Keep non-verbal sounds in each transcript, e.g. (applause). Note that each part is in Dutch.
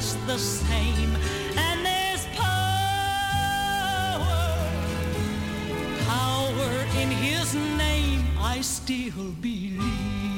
just the same. And there's power, power in his name. I still believe.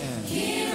am.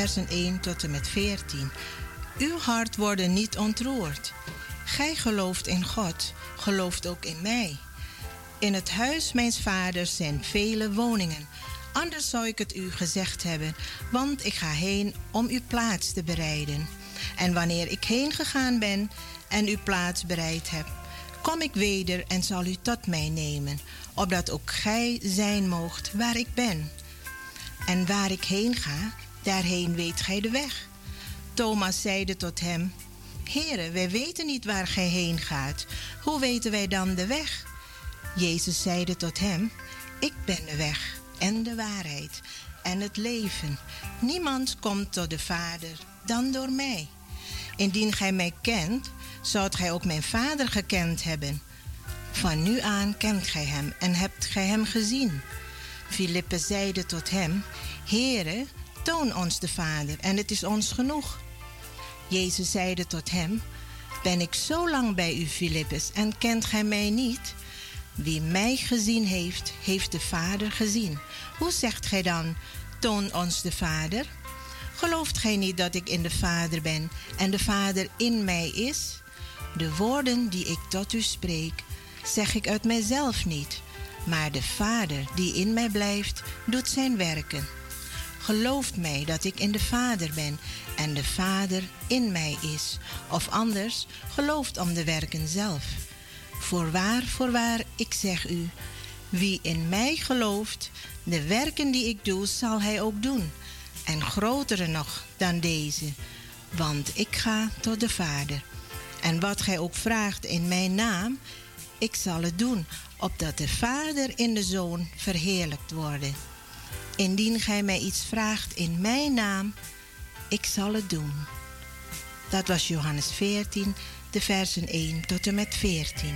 Versen 1 tot en met 14. Uw hart wordt niet ontroerd. Gij gelooft in God, gelooft ook in mij. In het huis mijns vaders zijn vele woningen. Anders zou ik het u gezegd hebben, want ik ga heen om uw plaats te bereiden. En wanneer ik heen gegaan ben en uw plaats bereid heb, kom ik weder en zal u tot mij nemen, opdat ook gij zijn moogt waar ik ben. En waar ik heen ga, daarheen weet gij de weg. Thomas zeide tot hem: Heere, wij weten niet waar gij heen gaat. Hoe weten wij dan de weg? Jezus zeide tot hem: Ik ben de weg en de waarheid en het leven. Niemand komt tot de Vader dan door mij. Indien gij mij kent, zoudt gij ook mijn Vader gekend hebben. Van nu aan kent gij hem en hebt gij hem gezien. Filippe zeide tot hem: Heere, toon ons de Vader en het is ons genoeg. Jezus zeide tot hem: Ben ik zo lang bij u, Filippus, en kent gij mij niet? Wie mij gezien heeft, heeft de Vader gezien. Hoe zegt gij dan: Toon ons de Vader? Gelooft gij niet dat ik in de Vader ben en de Vader in mij is? De woorden die ik tot u spreek, zeg ik uit mijzelf niet, maar de Vader die in mij blijft, doet zijn werken. Gelooft mij dat ik in de Vader ben en de Vader in mij is, of anders gelooft om de werken zelf. Voorwaar, voorwaar, ik zeg u, wie in mij gelooft, de werken die ik doe, zal hij ook doen, en grotere nog dan deze, want ik ga tot de Vader. En wat gij ook vraagt in mijn naam, ik zal het doen, opdat de Vader in de Zoon verheerlijkt worden. Indien gij mij iets vraagt in mijn naam, ik zal het doen. Dat was Johannes 14, de versen 1 tot en met 14.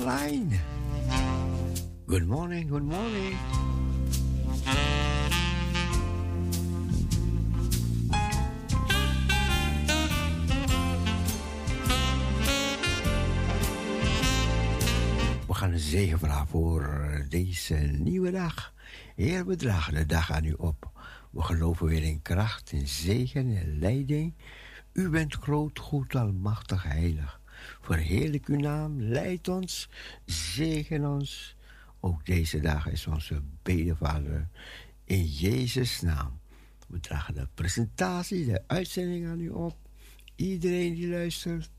Online. Good morning, good morning. We gaan een zegen vragen voor deze nieuwe dag. Heer, we dragen de dag aan u op. We geloven weer in kracht, in zegen en leiding. U bent groot, goed, almachtig, heilig. Verheerlijk uw naam, leid ons, zegen ons. Ook deze dag is onze bedevader in Jezus' naam. We dragen de presentatie, de uitzending aan u op. Iedereen die luistert,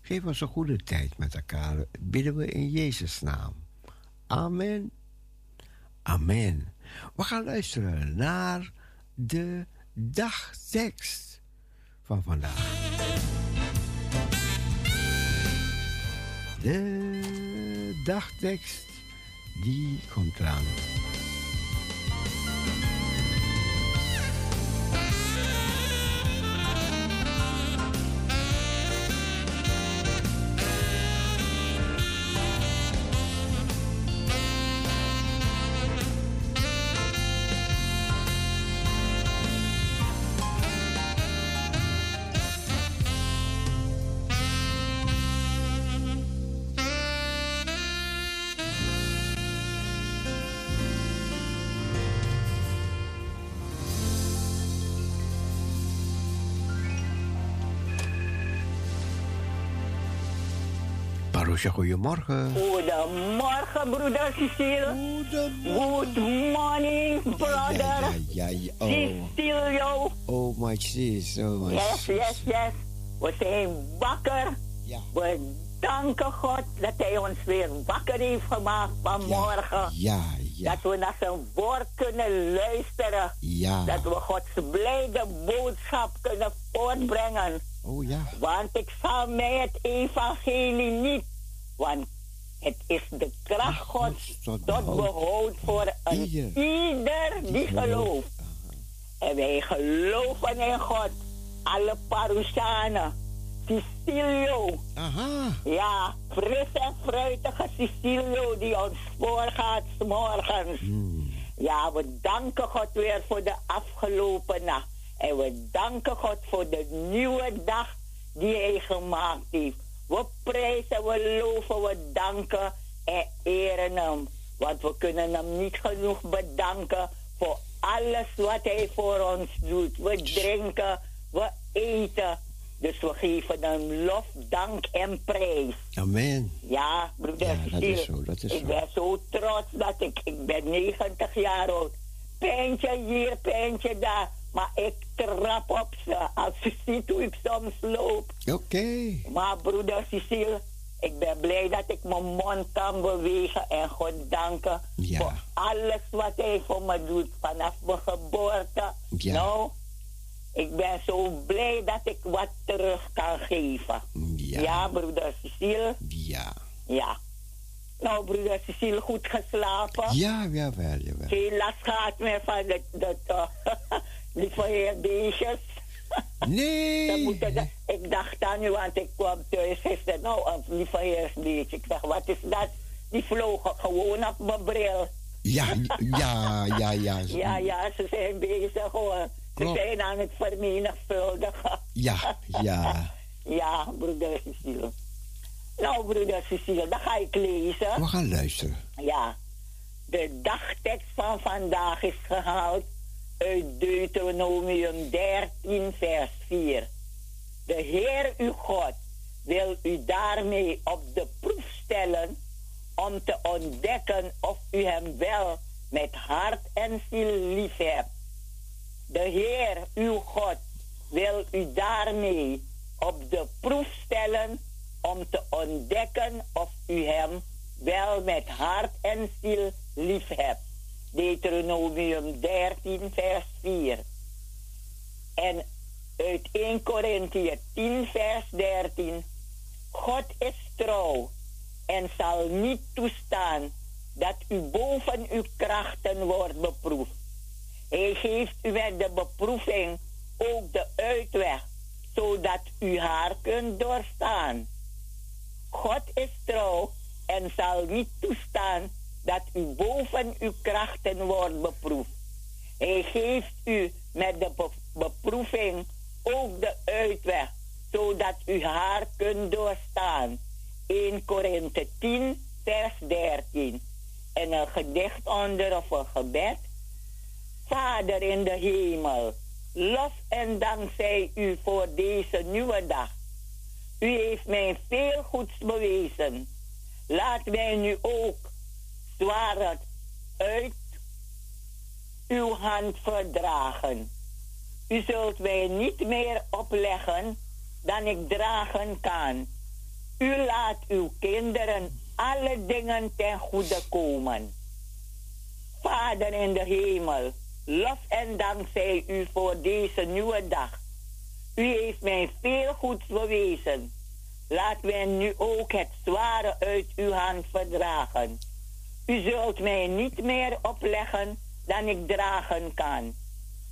geef ons een goede tijd met elkaar. Bidden we in Jezus' naam. Amen. Amen. We gaan luisteren naar de dagtekst van vandaag. De dagtekst, die komt eraan. Goedemorgen. Goedemorgen, broeder Cecile. Good morning, Ja, brother. ja, ja. Oh, Cecilio. oh my sis, oh my Yes, yes, yes. We zijn wakker. Ja. We danken God dat Hij ons weer wakker heeft gemaakt vanmorgen. Ja, ja, Dat we naar zijn woord kunnen luisteren. ja. Dat we Gods blijde boodschap kunnen voortbrengen. Oh ja, Want ik zal mij het evangelie niet. Want het is de kracht Gods tot behoud voor een Ieder. die gelooft. En wij geloven in God. Alle Parousanen. Cecilio. aha. Ja, fris en fruitige Cecilio die ons voorgaat 's morgens. Ja, we danken God weer voor de afgelopen nacht. En we danken God voor de nieuwe dag die hij gemaakt heeft. We prijzen, we loven, we danken en eren hem. Want we kunnen hem niet genoeg bedanken voor alles wat hij voor ons doet. We drinken, we eten. Dus we geven hem lof, dank en prijs. Amen. Ja, broeder Ja, dat is zo, dat is ik zo. ben zo trots dat ik, ik ben 90 jaar oud. Pijntje hier, pijntje daar. Maar ik trap op ze. Als je ziet hoe ik soms loop. Oké. Maar broeder Cecile, ik ben blij dat ik mijn mond kan bewegen en God danken Ja. voor alles wat hij voor me doet vanaf mijn geboorte. Ja. Nou, ik ben zo blij dat ik wat terug kan geven. Ja. ja broeder Cecile. Ja. Ja. Nou, broeder Cecile, goed geslapen. Ja, jawel, jawel. Geen last gehad meer van dat, dat uh, (laughs) lieve heer beestjes. Ze Nee. (laughs) ik dacht aan u, want ik kwam thuis gisteren. Nou, een lieve heersbeestje. Ik zeg, wat is dat? Die vlogen gewoon op mijn bril. Ja, ja, ja, ja. (laughs) Ja, ja, ze zijn bezig hoor. Ze zijn aan het vermenigvuldigen. Ja, ja. (laughs) Ja, broeder Cecile. Nou, broeder Cecile, dan ga ik lezen. We gaan luisteren. Ja, de dagtekst van vandaag is gehaald uit Deuteronomium 13, vers 4. De Heer uw God wil u daarmee op de proef stellen om te ontdekken of u hem wel met hart en ziel lief hebt. De Heer uw God wil u daarmee op de proef stellen om te ontdekken of u hem wel met hart en ziel lief hebt. Deuteronomium 13, vers 4. En uit 1 Korinthië 10, vers 13. God is trouw en zal niet toestaan dat u boven uw krachten wordt beproefd. Hij geeft u met de beproeving ook de uitweg, zodat u haar kunt doorstaan. God is trouw en zal niet toestaan dat u boven uw krachten wordt beproefd. Hij geeft u met de be- beproeving ook de uitweg, zodat u haar kunt doorstaan. 1 Korinthe 10, vers 13. En een gedicht onder of een gebed. Vader in de hemel, lof en dank zij u voor deze nieuwe dag. U heeft mij veel goeds bewezen. Laat mij nu ook zwaar uit uw hand verdragen. U zult mij niet meer opleggen dan ik dragen kan. U laat uw kinderen alle dingen ten goede komen. Vader in de hemel, lof en dank zij u voor deze nieuwe dag. U heeft mij veel goeds bewezen. Laat mij nu ook het zware uit uw hand verdragen. U zult mij niet meer opleggen dan ik dragen kan.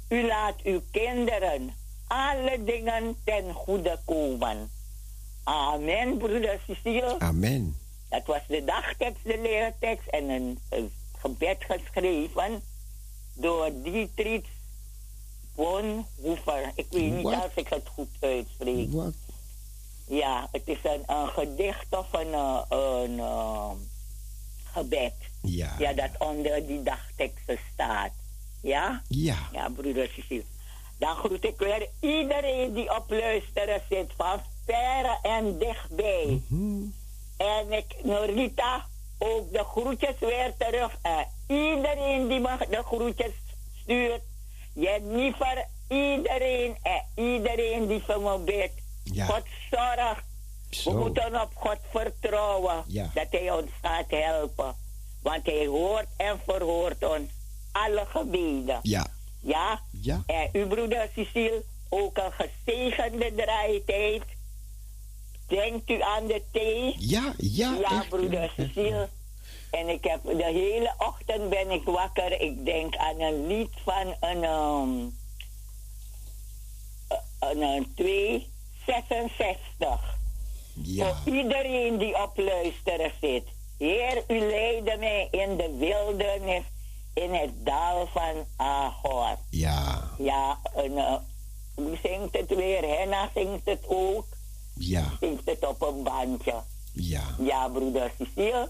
U laat uw kinderen alle dingen ten goede komen. Amen, broeder Cecile. Amen. Dat was de dagtekst, de leertekst en een, een gebed geschreven door Dietrich Bonhoeffer. Ik weet niet als ik het goed uitspreek. Ja, het is een, een gedicht of een, eh, een eh, gebed. Ja. Ja, dat onder die dagteksten staat. Ja? Ja. Ja, broeder Cecile. Dan groet ik weer iedereen die op luisteren zit, van verre en dichtbij. Mhm. En ik, Norita, ook de groetjes weer terug. En iedereen die me de groetjes stuurt. Jennifer, iedereen en iedereen die voor me bidt. Ja. God zorgt. Zo. We moeten op God vertrouwen Ja. dat Hij ons gaat helpen. Want Hij hoort en verhoort ons alle gebeden. Ja. Ja? Ja. En uw broeder Cecile, ook een gezegende draaitijd. Denkt u aan de thee? Ja, ja. Ja, echt, broeder ja. Cecile. En ik heb de hele ochtend ben ik wakker. Ik denk aan een lied van een, um, een, een 266. Ja. Voor iedereen die op luisteren zit. Heer, u leidde mij in de wildernis, in het dal van Ahor. Ja. Ja, en, uh, zingt het weer? Henna zingt het ook. Ja. Zingt het op een bandje. Ja. Ja, broeder Cecile.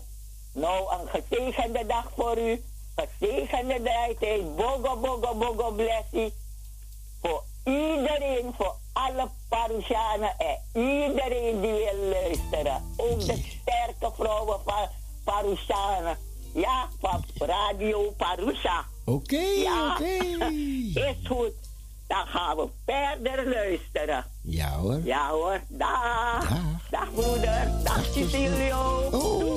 Nou, een gezegende dag voor u. Gezegende draaitijd. Bogo, bogo, bogo, blessie. Voor iedereen, voor alle Parushanen en iedereen die wil luisteren. Ook de sterke vrouwen van Parushanen. Ja, van Radio Parusha. Oké, Ja. oké. (laughs) Is goed. Dan gaan we verder luisteren. Ja hoor. Ja hoor, dag. Dag. Dag broeder. Dag Cecilio. Oh.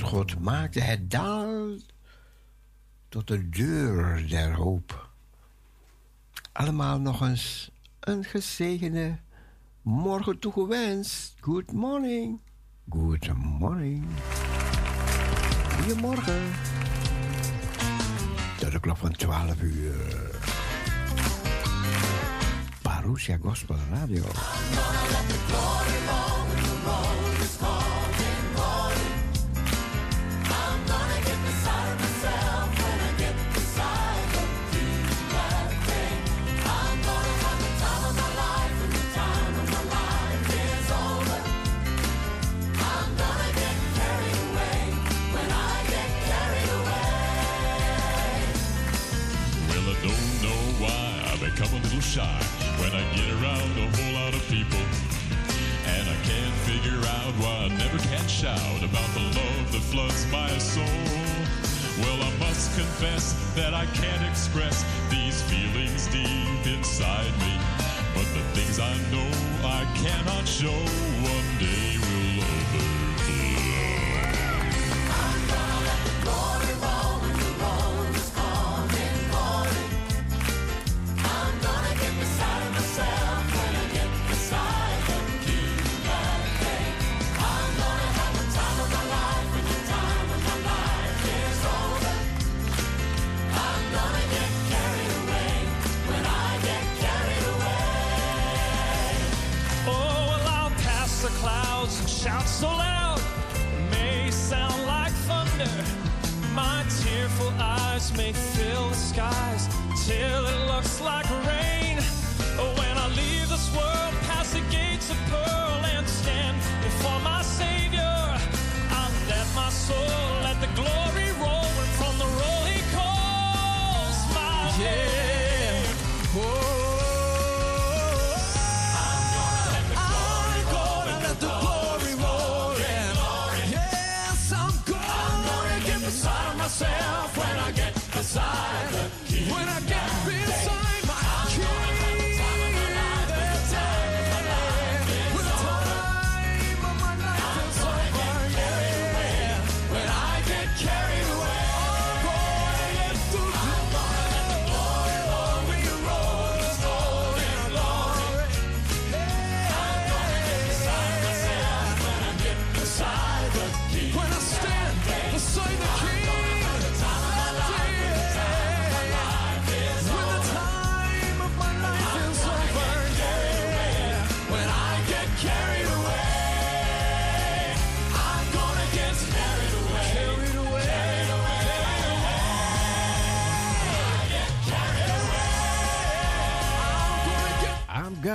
God maakte het dal tot de deur der hoop. Allemaal nog eens een gezegende morgen toegewenst. Good morning. Good morning. Goedemorgen. Tot de klok van 12 uur. Parousia Gospel Radio. Well,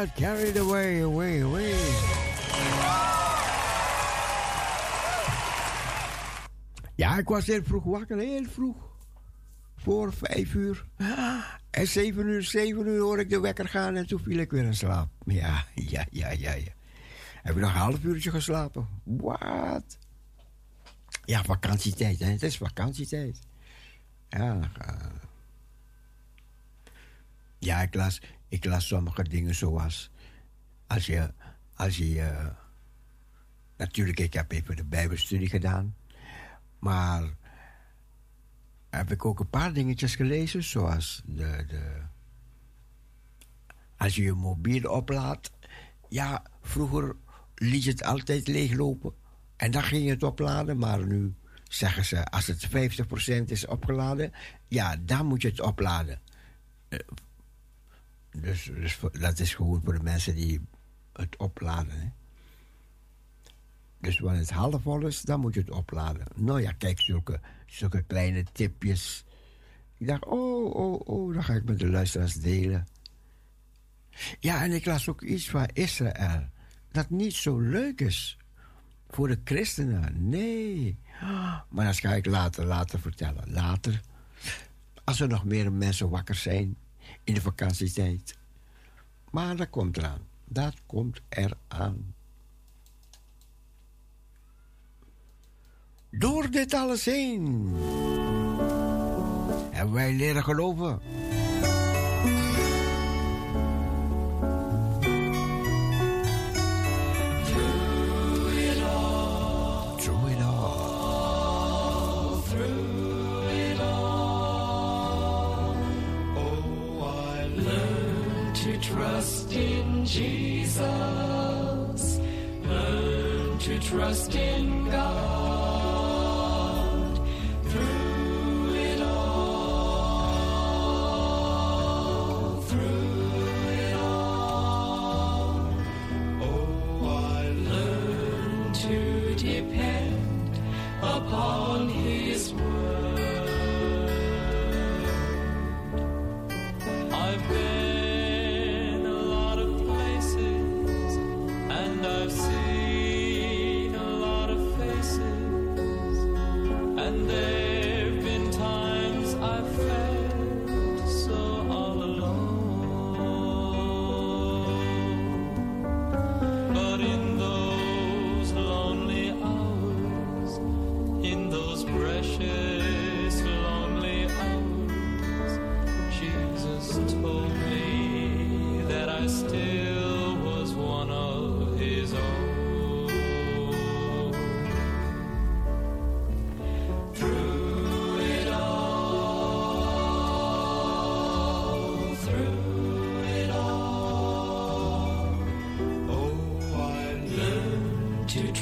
got carried away, away, away. Ja, ik was heel vroeg wakker, heel vroeg. Voor vijf uur. En zeven uur, zeven uur hoor ik de wekker gaan en toen viel ik weer in slaap. Ja, ja, ja, ja, ja. Heb ik nog een half uurtje geslapen? Wat? Ja, vakantietijd, hè. Het is vakantietijd. Ja, ja ik, las, ik las sommige dingen zoals... Als je... Als je eh, natuurlijk, ik heb even de bijbelstudie gedaan. Maar heb ik ook een paar dingetjes gelezen, zoals de, de, als je je mobiel oplaadt. Ja, vroeger liet je het altijd leeglopen en dan ging je het opladen, maar nu zeggen ze als het 50% is opgeladen, ja, dan moet je het opladen. Dus, dus dat is gewoon voor de mensen die het opladen. Hè. Dus wanneer het half vol is, dan moet je het opladen. Nou ja, kijk, zulke, kleine tipjes. Ik dacht, oh, oh, oh, dan ga ik met de luisteraars delen. Ja, en ik las ook iets van Israël. Dat niet zo leuk is voor de christenen. Nee. Maar dat ga ik later, later vertellen. Later. Als er nog meer mensen wakker zijn in de vakantietijd. Maar dat komt eraan. Dat komt eraan. Door dit alles heen hebben wij leren geloven. trust in Jesus. Learn to trust in God.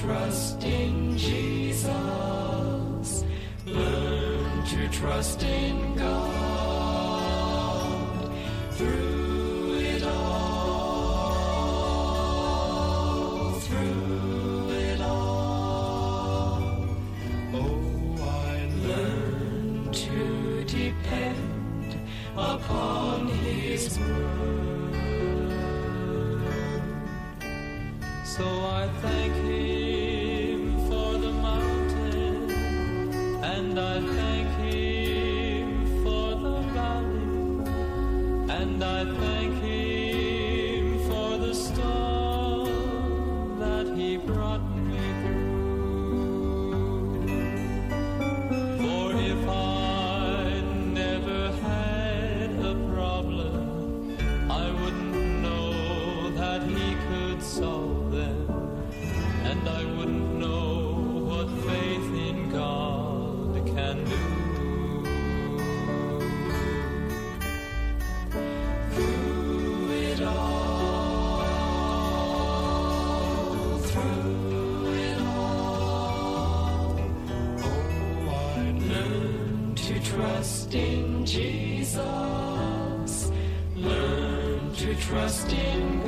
trust in Jesus. Learn to trust in God. Jesus. Learn to trust in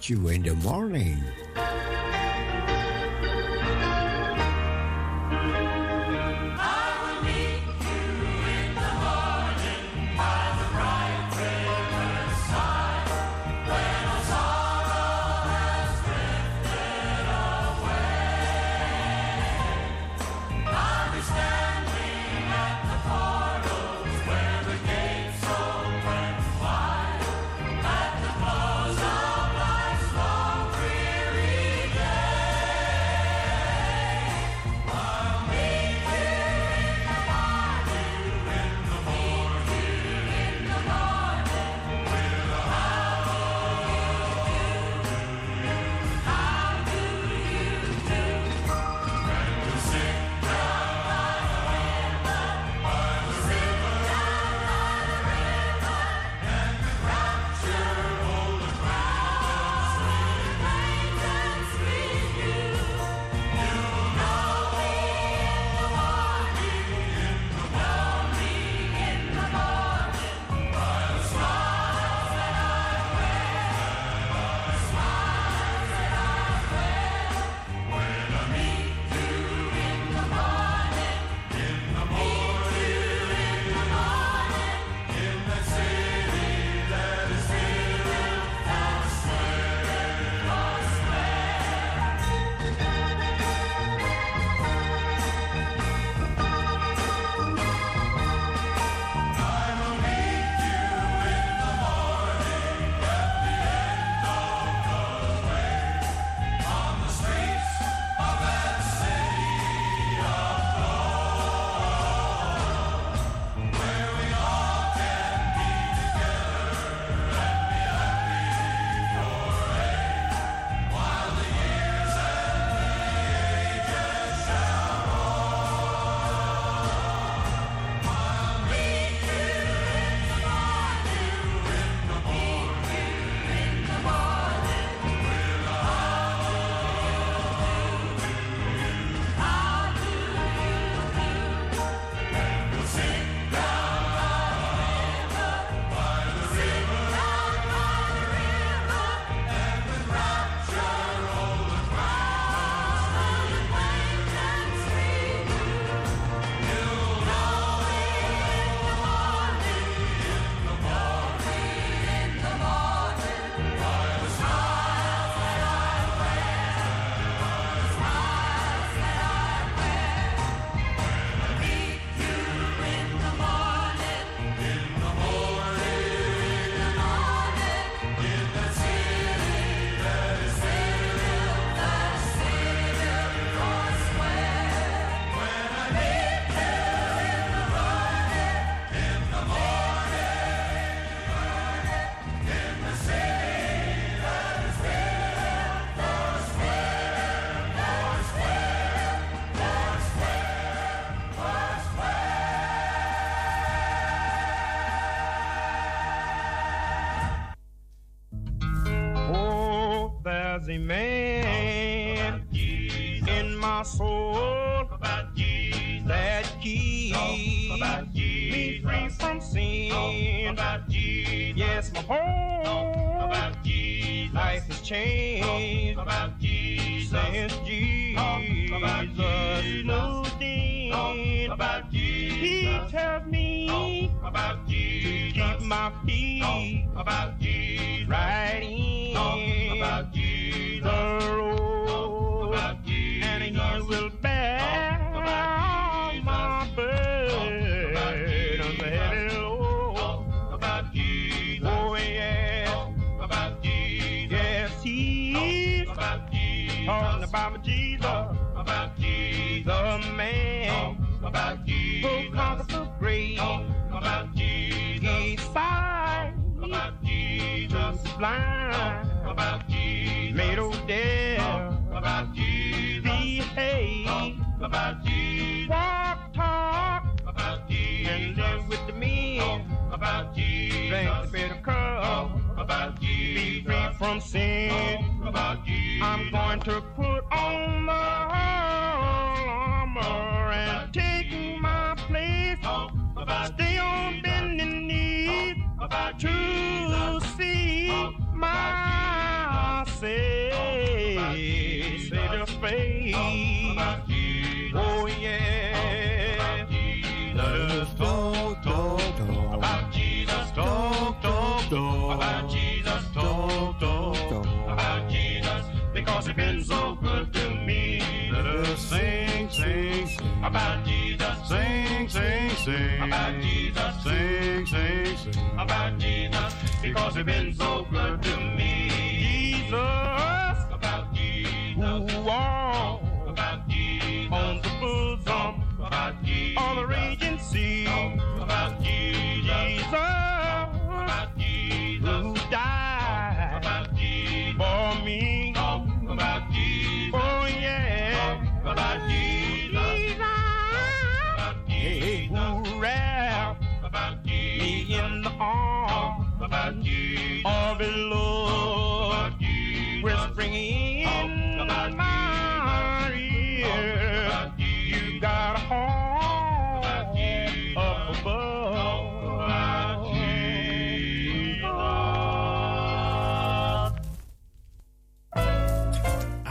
meet you in the morning.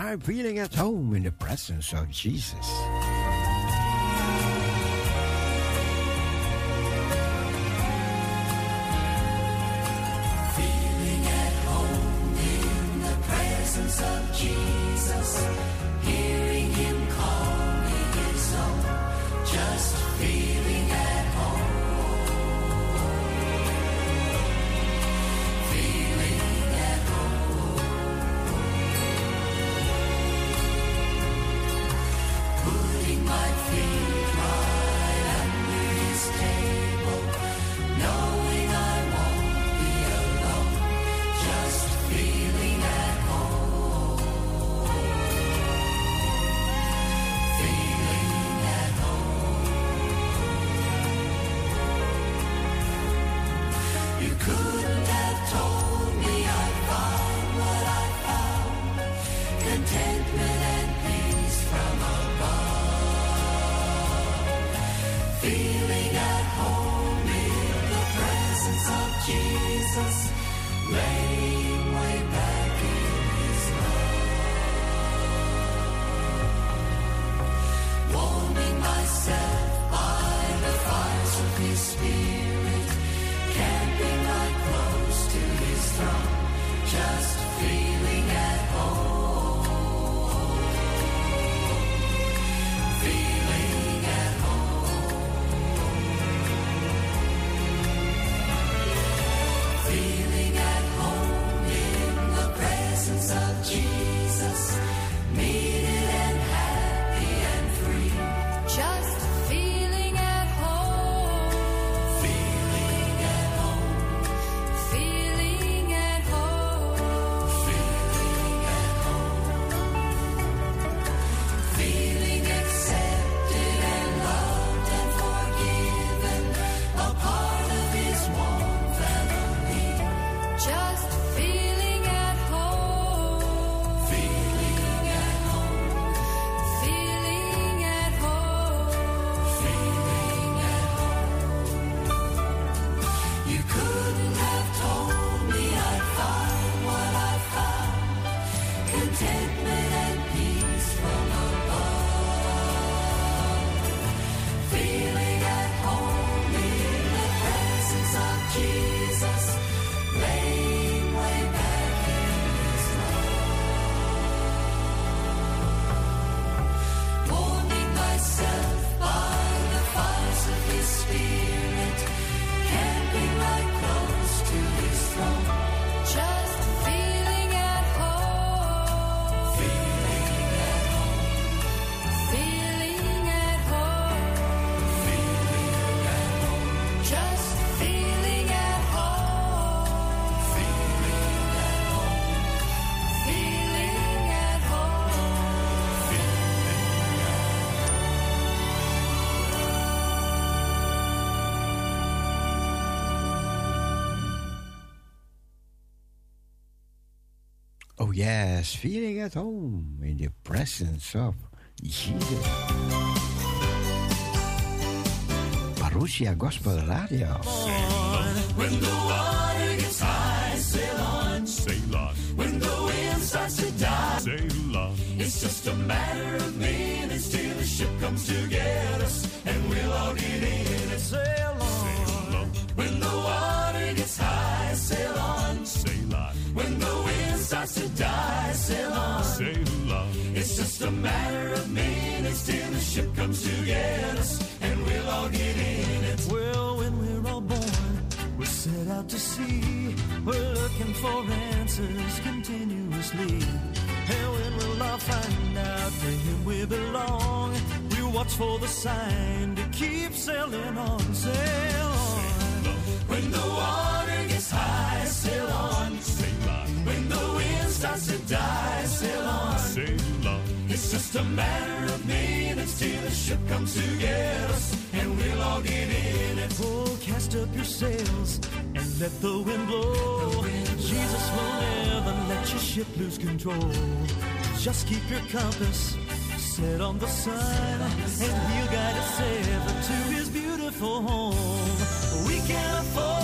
time feeling at home in the presence of Jesus. Jesus, here Yes, feeling at home in the presence of Jesus. Parousia Gospel Radio. When the water gets high. Watch for the sign to keep sailing on, sail on. When the water gets high, sail on. When the wind starts to die, sail on. It's just a matter of minutes till the ship comes to get us, and we'll all get in it. Oh, cast up your sails and let the wind blow. The wind Jesus will never let your ship lose control. Just keep your compass set on the sun, and he'll guide us ever to his beautiful home. We can afford.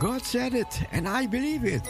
God said it, and I believe it.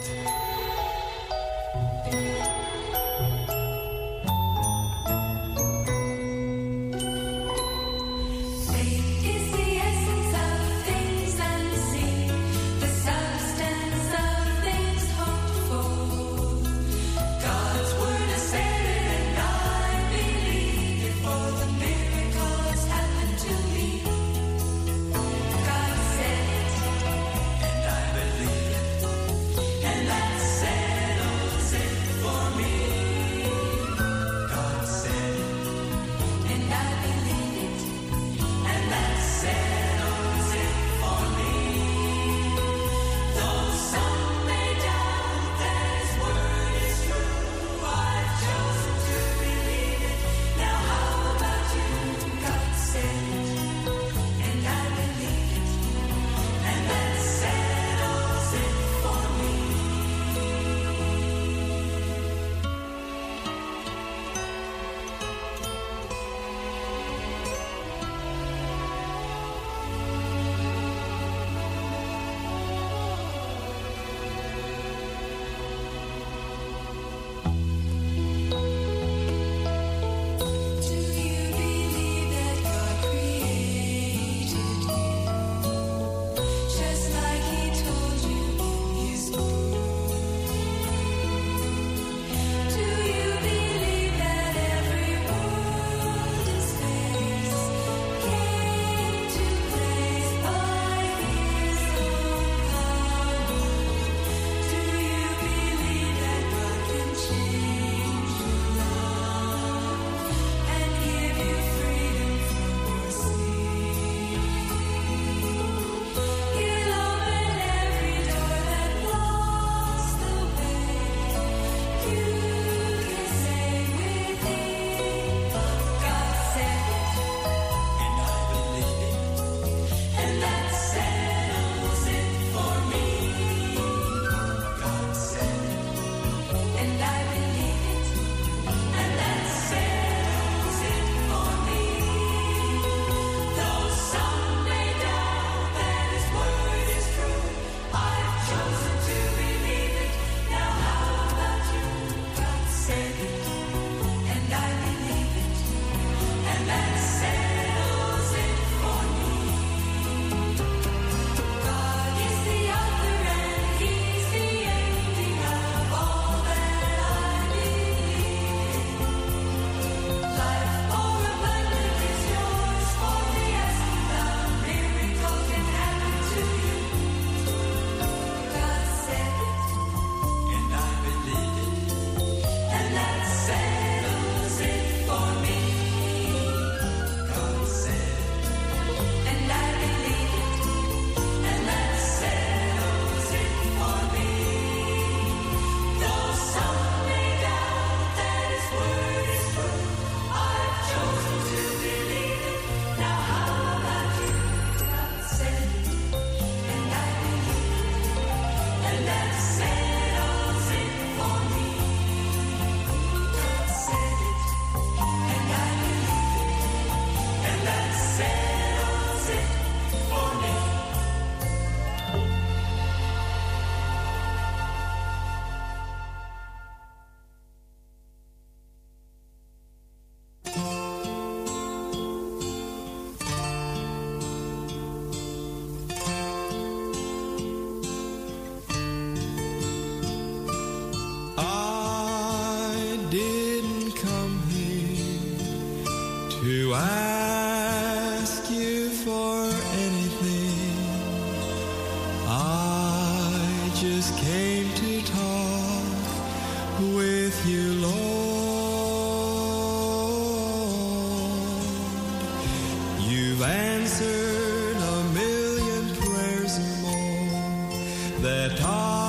that I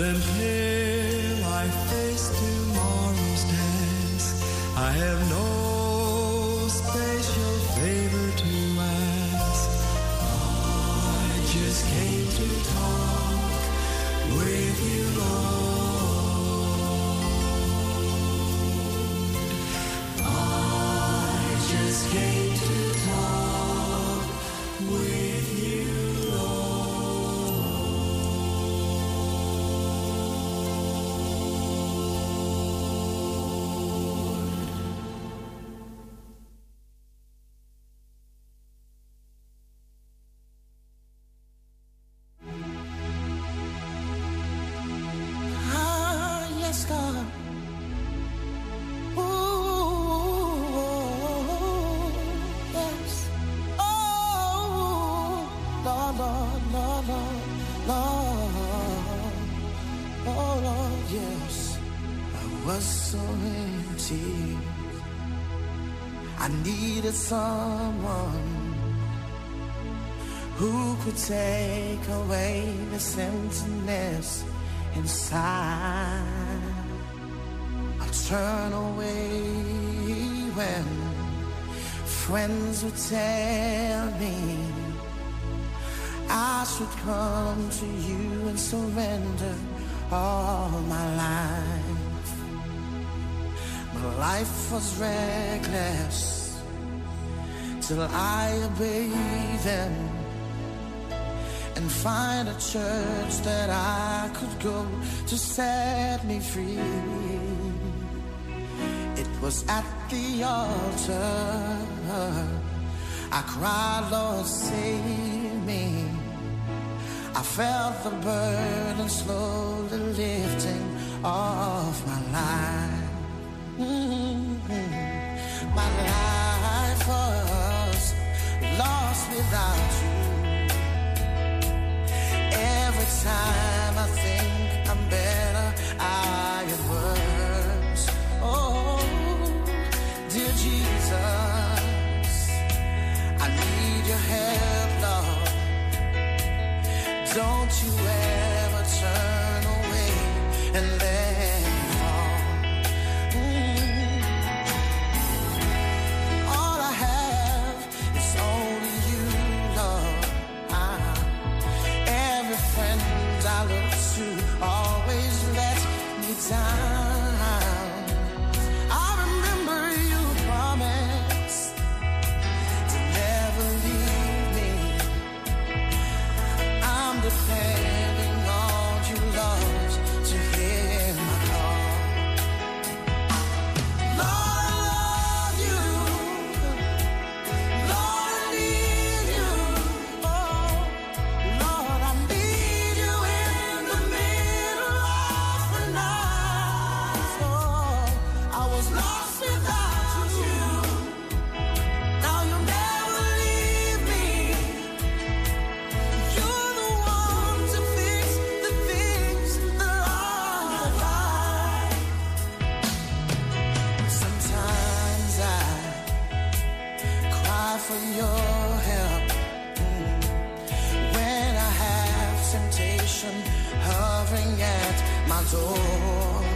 and here. someone who could take away the emptiness inside. I turn away when friends would tell me I should come to you and surrender all my life. My life was reckless till I obey them and find a church that I could go to set me free. It was at the altar I cried, Lord, save me. I felt the burden slowly lifting off my life. and from your help. Mm. When I have temptation hovering at my door.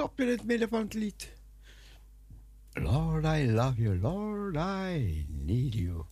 stop in het midden van het lied. Lord, I love you. Lord, I need you.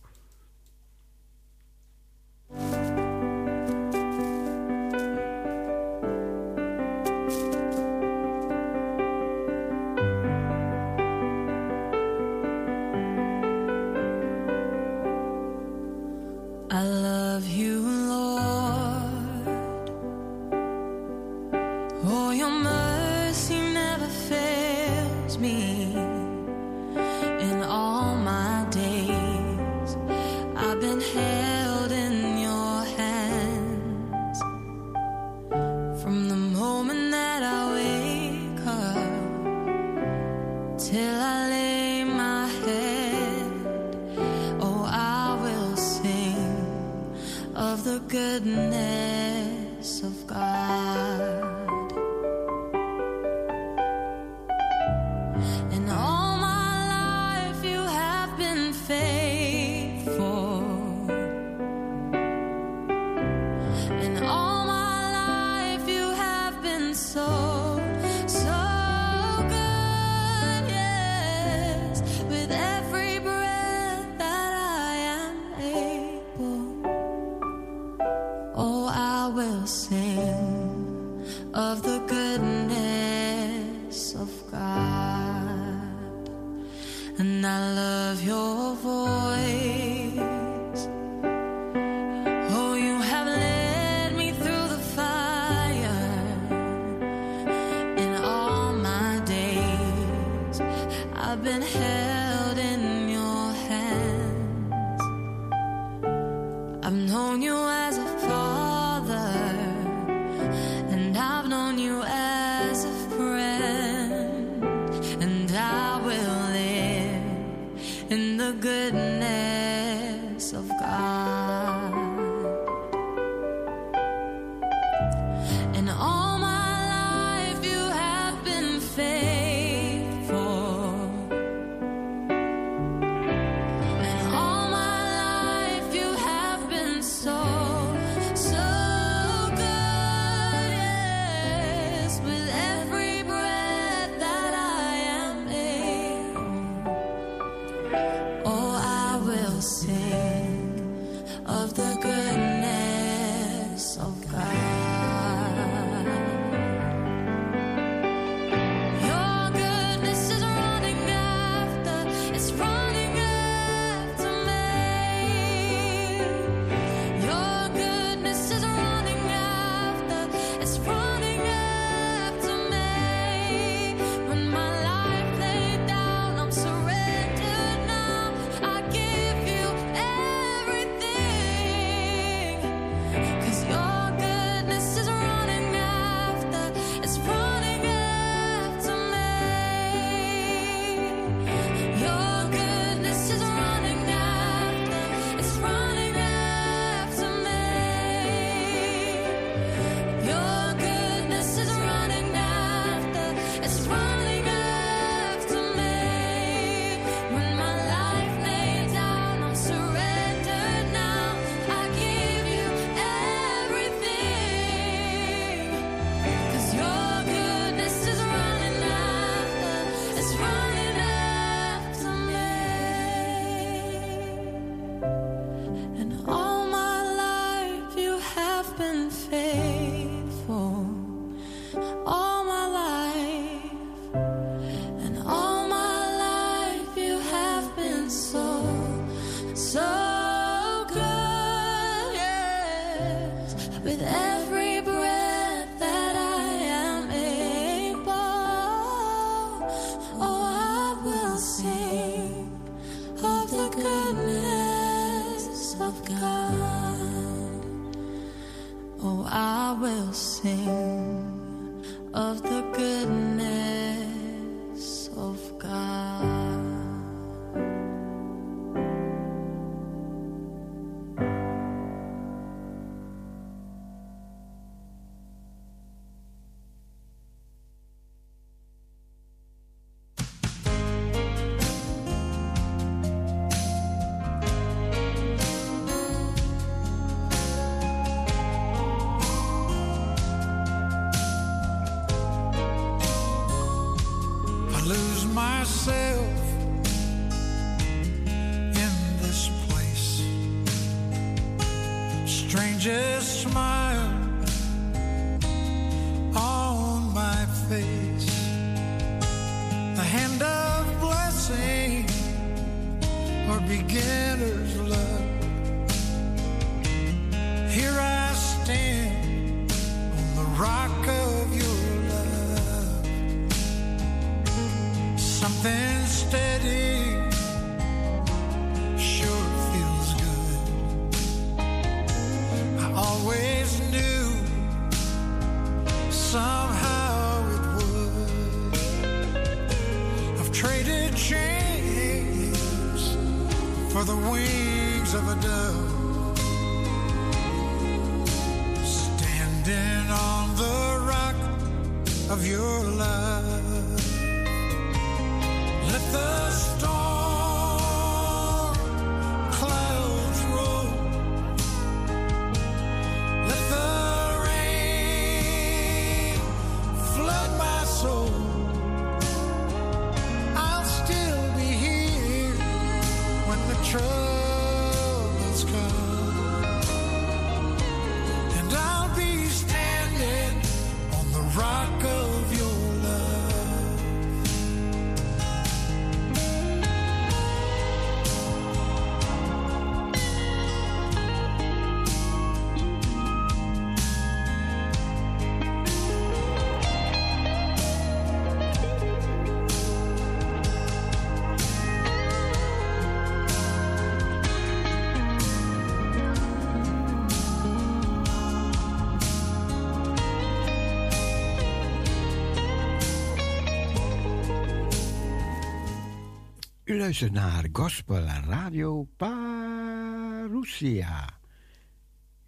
Luistert naar Gospel Radio Parousia.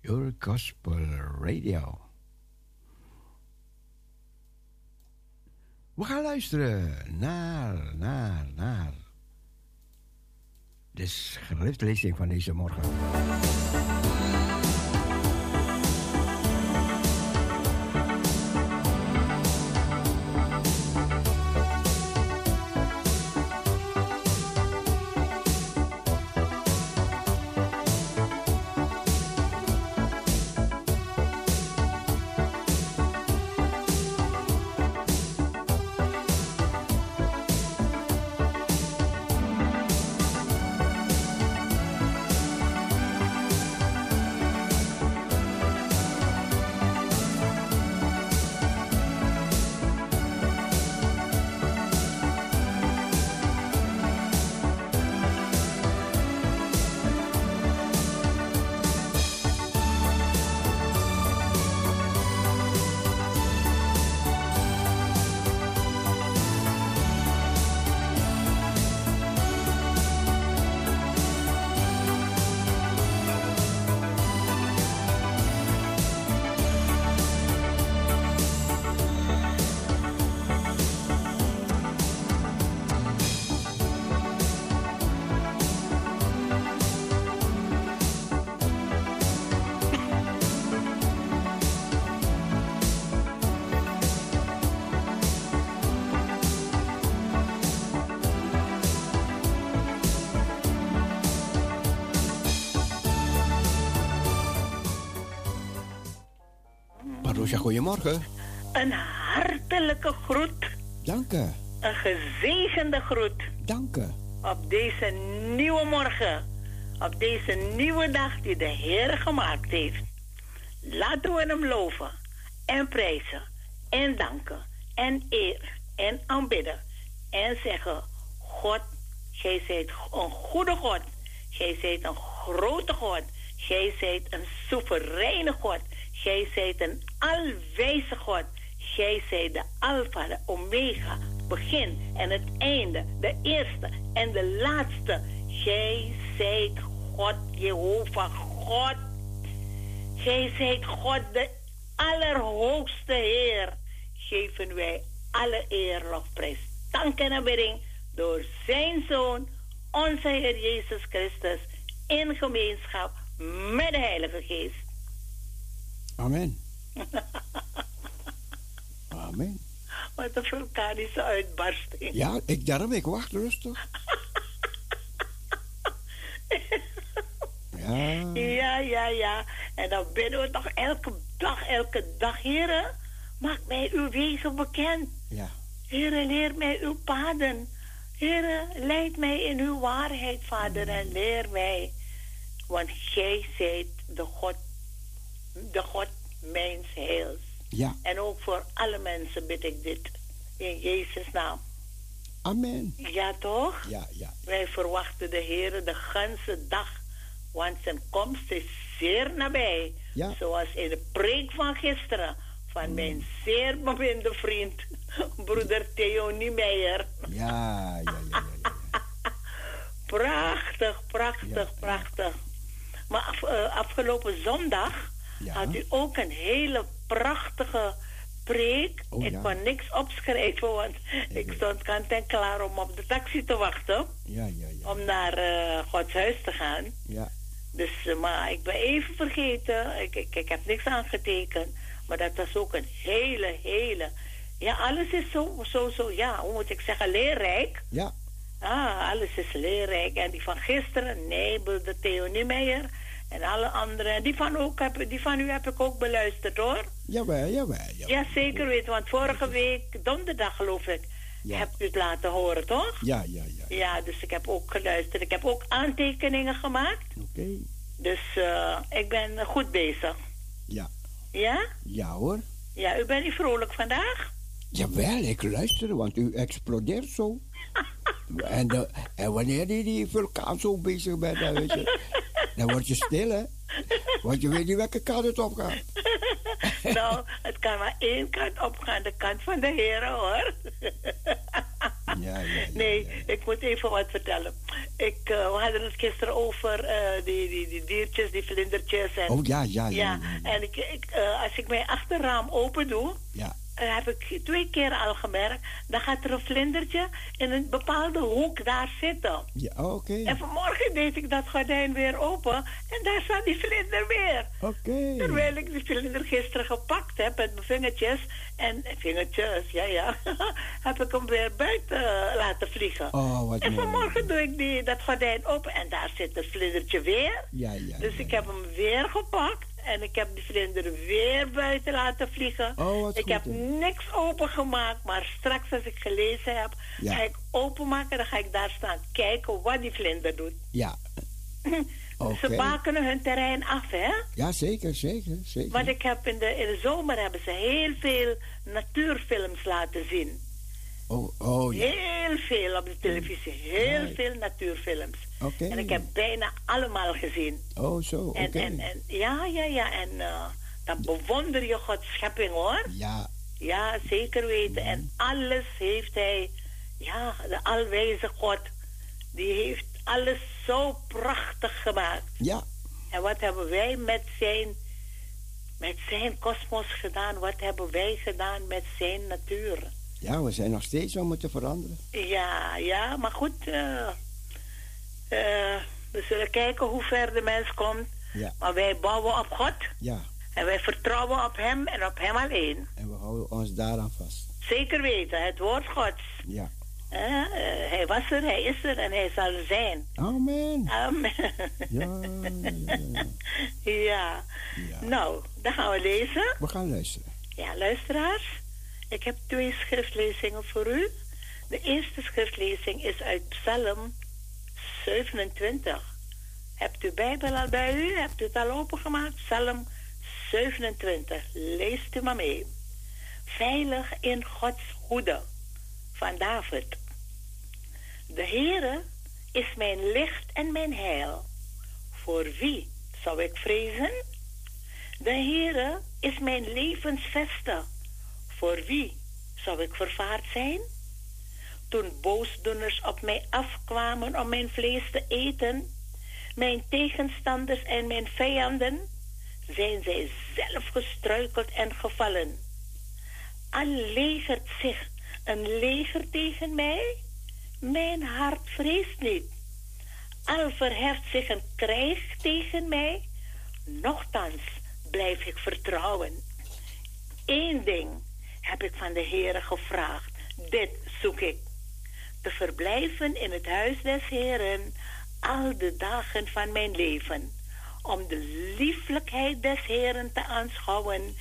Your Gospel Radio. We gaan luisteren naar, naar, naar de schriftlezing van deze morgen. Parousia, goedemorgen. Een hartelijke groet. Dank u. Een gezegende groet. Dank u. Op deze nieuwe morgen. Op deze nieuwe dag die de Heer gemaakt heeft. Laten we hem loven. En prijzen. En danken. En eer. En aanbidden. En zeggen. God, gij zijt een goede God. Gij zijt een grote God. Gij zijt een soevereine God. Gij zijt een alwijze God. Gij zijt de Alpha, de Omega, begin en het einde, de eerste en de laatste. Gij zijt God, Jehovah, God. Gij zijt God, de Allerhoogste Heer. Geven wij alle eer, lofprijs, dank en aanbidding door zijn Zoon, onze Heer Jezus Christus, in gemeenschap met de Heilige Geest. Amen. (laughs) Amen. Wat een vulkanische uitbarsting. Ja, ik daarom, ik wacht rustig. (laughs) Ja. Ja, ja, ja. En dan bidden we toch elke dag, elke dag, heren. Maak mij uw wezen bekend. Ja. Heren, leer mij uw paden. Heren, leid mij in uw waarheid, vader, en leer mij. Want gij zijt de God, de God mijns heils. Ja. En ook voor alle mensen bid ik dit. In Jezus' naam. Amen. Ja, toch? Ja, ja. Wij verwachten de Heer de ganse dag. Want zijn komst is zeer nabij. Ja. Zoals in de preek van gisteren. Van mijn zeer beminde vriend. (laughs) Broeder Theo Niemeyer. Ja, ja, ja. (laughs) Prachtig, prachtig, prachtig. Maar af- eh, afgelopen zondag had u ook een hele prachtige preek. Oh, ik ja. kon niks opschrijven, want ik stond kant en klaar om op de taxi te wachten. Ja, ja, ja. Om naar eh, Gods huis te gaan. Ja. Dus, eh, maar ik ben even vergeten. Ik, ik, ik heb niks aangetekend. Maar dat was ook een hele, hele... Ja, alles is zo, zo, zo, ja, hoe moet ik zeggen, leerrijk. Ja. Ah, alles is leerrijk. En die van gisteren, nee, de Theo Niemeyer. En alle anderen. Die van, ook heb, die van u heb ik ook beluisterd, hoor. Jawel, jawel. jawel. Ja, zeker weten. Want vorige week, donderdag geloof ik, Ja. hebt u het laten horen, toch? Ja, ja, ja. Ja, dus ik heb ook geluisterd. Ik heb ook aantekeningen gemaakt. Oké. Dus eh, ik ben goed bezig. Ja. Ja? Ja hoor. Ja, u bent niet vrolijk vandaag? Jawel, ik luister, want u explodeert zo. En, de, en wanneer die, die vulkaan zo bezig bent, dan, weet je, dan word je stil, hè? Want je weet niet welke kant het op gaat. (laughs) nou, het kan maar één kant opgaan, de kant van de heren, hoor. Ja, ja, nee, ik moet even wat vertellen. Ik, eh, we hadden het gisteren over eh, die, die, die diertjes, die vlindertjes. En, Oh, ja, ja, ja, ja. En ik, ik, eh, als ik mijn achterraam open doe, Ja. eh, heb ik twee keer al gemerkt, dan gaat er een vlindertje in een bepaalde hoek daar zitten. Ja, oh, oké. En vanmorgen deed ik dat gordijn weer open en daar staat die vlinder weer. Oké. Terwijl ik die vlinder gisteren gepakt heb met mijn vingertjes. En vingertjes, ja, ja. (laughs) heb ik hem weer buiten eh, laten vliegen. Oh, wat en mooi. vanmorgen doe ik die, dat gordijn open en daar zit het vlindertje weer. Ja, ja. Dus ik heb hem weer gepakt. En ik heb die vlinder weer buiten laten vliegen. Oh, ik goed, heb niks opengemaakt, maar straks als ik gelezen heb, Ja. ga ik openmaken. Dan ga ik daar staan kijken wat die vlinder doet. Ja. (laughs) Oké. Ze bakenen hun terrein af, hè? Ja, zeker, zeker, zeker. Want ik heb in de, in de zomer hebben ze heel veel natuurfilms laten zien. Oh, oh ja. Heel veel op de televisie. Heel Right. veel natuurfilms. En ik heb bijna allemaal gezien. Oh, zo. En, en, en, ja, ja, ja. En eh, dan bewonder je Gods schepping, hoor. Ja, Ja, zeker weten. En alles heeft hij... Ja, de alwijze God... Die heeft alles zo prachtig gemaakt. ja. En wat hebben wij met zijn, met zijn kosmos gedaan? Wat hebben wij gedaan met zijn natuur? Ja, we zijn nog steeds het te veranderen. Ja, ja, maar goed. eh, eh, we zullen kijken hoe ver de mens komt. Ja. Maar wij bouwen op God. Ja. En wij vertrouwen op hem en op hem alleen. En we houden ons daaraan vast. Zeker weten, het woord Gods. Ja. Eh, hij was er, hij is er en hij zal er zijn. Amen. Amen. Ja, ja. (laughs) Nou, dan gaan we lezen. We gaan luisteren. Ja, luisteraars. Ik heb twee schriftlezingen voor u. De eerste schriftlezing is uit Psalm 27. Hebt u Bijbel al bij u? Hebt u het al opengemaakt? Psalm 27. Leest u maar mee. Veilig in Gods hoede van David. De Heere is mijn licht en mijn heil. Voor wie zou ik vrezen? De Heere is mijn levensveste. Voor wie zou ik vervaard zijn? Toen boosdoeners op mij afkwamen om mijn vlees te eten, mijn tegenstanders en mijn vijanden, zijn zij zelf gestruikeld en gevallen. Al legert zich een leger tegen mij, mijn hart vreest niet. Al verheft zich een krijg tegen mij, nochtans blijf ik vertrouwen. Eén ding heb ik van de Heere gevraagd, dit zoek ik. Te verblijven in het huis des Heeren al de dagen van mijn leven, om de lieflijkheid des Heeren te aanschouwen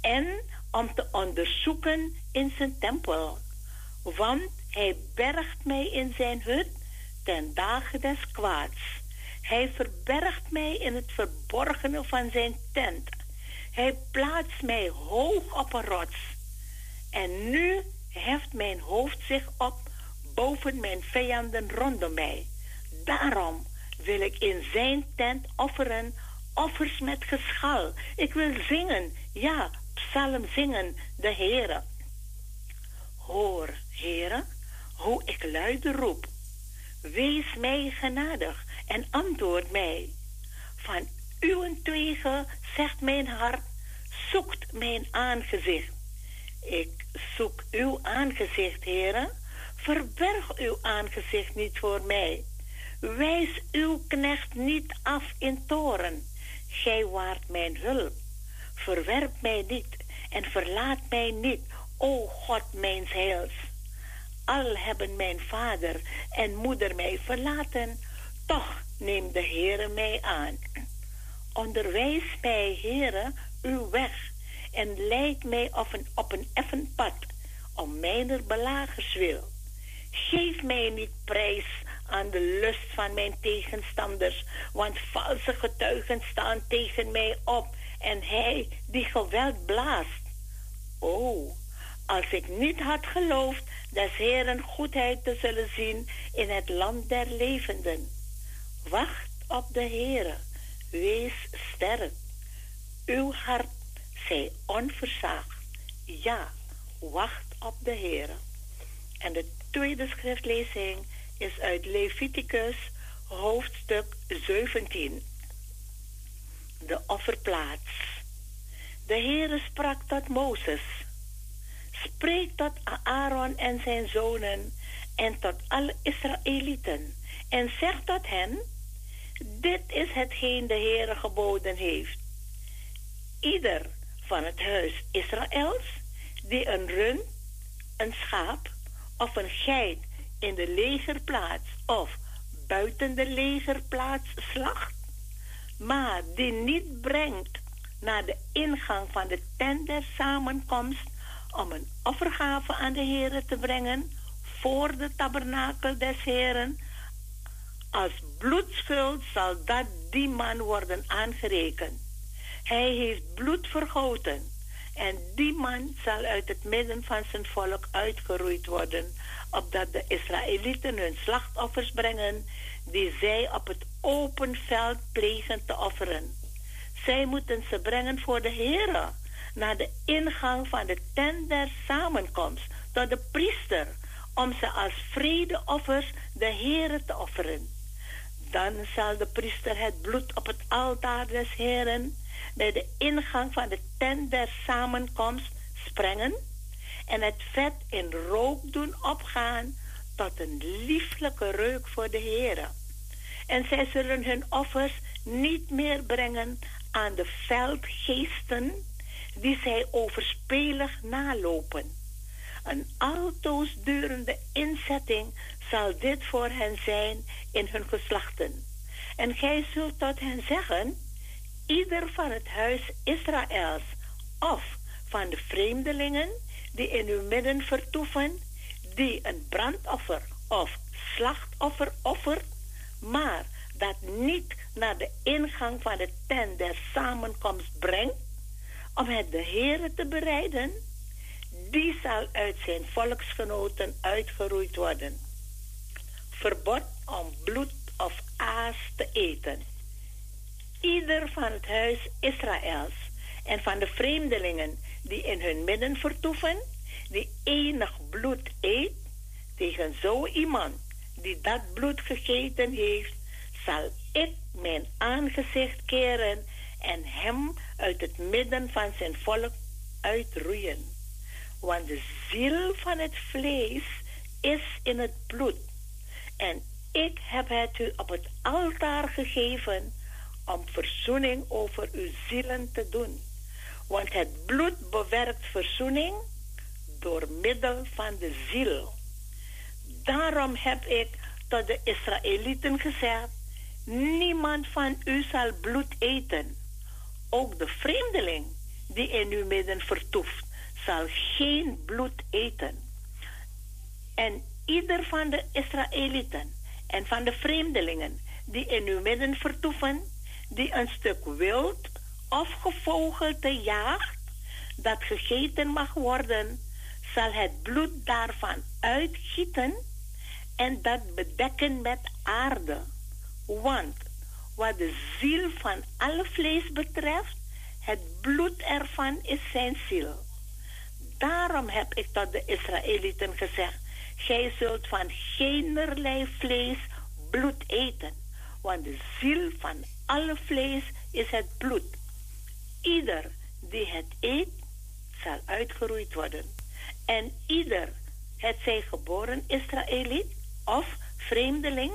en om te onderzoeken in zijn tempel. Want hij bergt mij in zijn hut ten dagen des kwaads. Hij verbergt mij in het verborgene van zijn tent. Hij plaatst mij hoog op een rots. En nu heft mijn hoofd zich op boven mijn vijanden rondom mij. Daarom wil ik in zijn tent offeren offers met geschal. Ik wil zingen, ja, psalm zingen, de Heere. Hoor, Heere, hoe ik luide roep. Wees mij genadig en antwoord mij. Van uwentwege, zegt mijn hart, zoekt mijn aangezicht. Ik zoek uw aangezicht, heren. Verberg uw aangezicht niet voor mij. Wijs uw knecht niet af in toren. Gij waart mijn hulp. Verwerp mij niet en verlaat mij niet, o God mijns heils. Al hebben mijn vader en moeder mij verlaten, toch neemt de Heere mij aan. Onderwijs mij, Heere, uw weg en leid mij op een, op effen pad, om mijner belagers wil. Geef mij niet prijs aan de lust van mijn tegenstanders, want valse getuigen staan tegen mij op en hij die geweld blaast. O, als ik niet had geloofd des Heeren goedheid te zullen zien in het land der levenden. Wacht op de Heere, wees sterk. Uw hart zij onversaagd. Ja, wacht op de Heere. En de tweede schriftlezing is uit Leviticus hoofdstuk 17. De offerplaats. De Heere sprak tot Mozes. Spreek tot Aaron en zijn zonen en tot alle Israëlieten. En zeg tot hen, dit is hetgeen de Heere geboden heeft. Ieder van het huis Israëls die een rund, een schaap of een geit in de legerplaats of buiten de legerplaats slacht, maar die niet brengt naar de ingang van de tent der samenkomst om een offergave aan de Heere te brengen voor de tabernakel des Heeren. Als bloedschuld zal dat die man worden aangerekend. Hij heeft bloed vergoten en die man zal uit het midden van zijn volk uitgeroeid worden, opdat de Israëlieten hun slachtoffers brengen die zij op het open veld plegen te offeren. Zij moeten ze brengen voor de Heere, naar de ingang van de tent der samenkomst, tot de priester, om ze als vredeoffers de Heere te offeren. Dan zal de priester het bloed op het altaar des Heeren bij de ingang van de tent der samenkomst sprengen en het vet in rook doen opgaan tot een lieflijke reuk voor de Heere. En zij zullen hun offers niet meer brengen aan de veldgeesten die zij overspelig nalopen. Een altoos durende inzetting zal dit voor hen zijn in hun geslachten. En gij zult tot hen zeggen, ieder van het huis Israëls of van de vreemdelingen die in uw midden vertoeven, die een brandoffer of slachtoffer offert, maar dat niet naar de ingang van de tent der samenkomst brengt, om het de Heere te bereiden, die zal uit zijn volksgenoten uitgeroeid worden. Verbod om bloed of aas te eten. Ieder van het huis Israëls en van de vreemdelingen die in hun midden vertoeven, die enig bloed eet, tegen zo iemand die dat bloed gegeten heeft, zal ik mijn aangezicht keren en hem uit het midden van zijn volk uitroeien. Want de ziel van het vlees is in het bloed. En ik heb het u op het altaar gegeven om verzoening over uw zielen te doen. Want het bloed bewerkt verzoening door middel van de ziel. Daarom heb ik tot de Israëlieten gezegd: Niemand van u zal bloed eten. Ook de vreemdeling die in uw midden vertoeft, zal geen bloed eten. En ieder van de Israëlieten en van de vreemdelingen die in uw midden vertoeven, die een stuk wild of gevogelte jaagt, dat gegeten mag worden, zal het bloed daarvan uitgieten en dat bedekken met aarde. Want wat de ziel van alle vlees betreft, het bloed ervan is zijn ziel. Daarom heb ik tot de Israëlieten gezegd: Gij zult van geenerlei vlees bloed eten, want de ziel van alle vlees is het bloed. Ieder die het eet, zal uitgeroeid worden. En ieder, het zij geboren Israëliet of vreemdeling,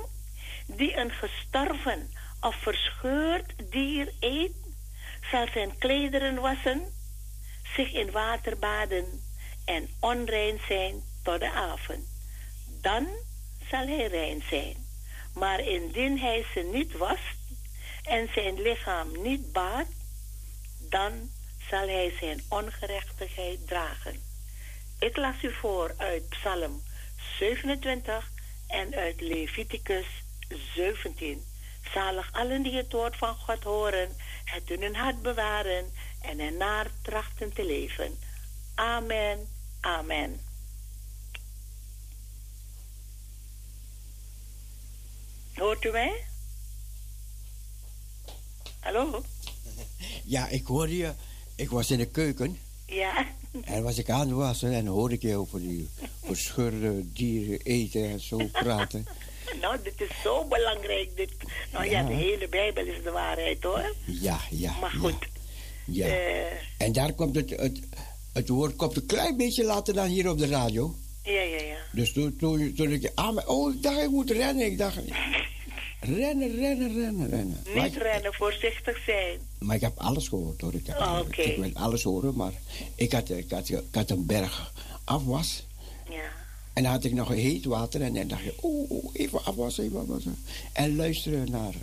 die een gestorven of verscheurd dier eet, zal zijn klederen wassen, zich in water baden en onrein zijn tot de avond. Dan zal hij rein zijn. Maar indien hij ze niet wast en zijn lichaam niet baat, dan zal hij zijn ongerechtigheid dragen. Ik las u voor uit Psalm 27 en uit Leviticus 17. Zalig allen die het woord van God horen, het in hun hart bewaren en ernaar trachten te leven. Amen, amen. Hoort u mij? Hallo? Ja, ik hoorde je. Ik was in de keuken. Ja. En was ik aan het wassen en hoorde ik je over die verscheurde dieren eten en zo praten. Nou, dit is zo belangrijk. Dit. Nou ja, Ja. de hele Bijbel is de waarheid hoor. Ja, ja. Maar goed. Ja. Eh, En daar komt het, het, het woord komt een klein beetje later dan hier op de radio. ja, ja, ja. Dus toen, toen, toen ik, ah, maar, oh, ik dacht ik moet rennen. Ik dacht, rennen, rennen, rennen, rennen. Maar Niet ik, rennen, voorzichtig zijn. maar ik heb alles gehoord hoor. Ik, heb, Oh, oké. ik wil alles horen, maar ik had, ik, had, ik had een berg afwas. Ja. En dan had ik nog heet water en dan dacht je, oh even afwassen, even afwassen. En luisteren naar,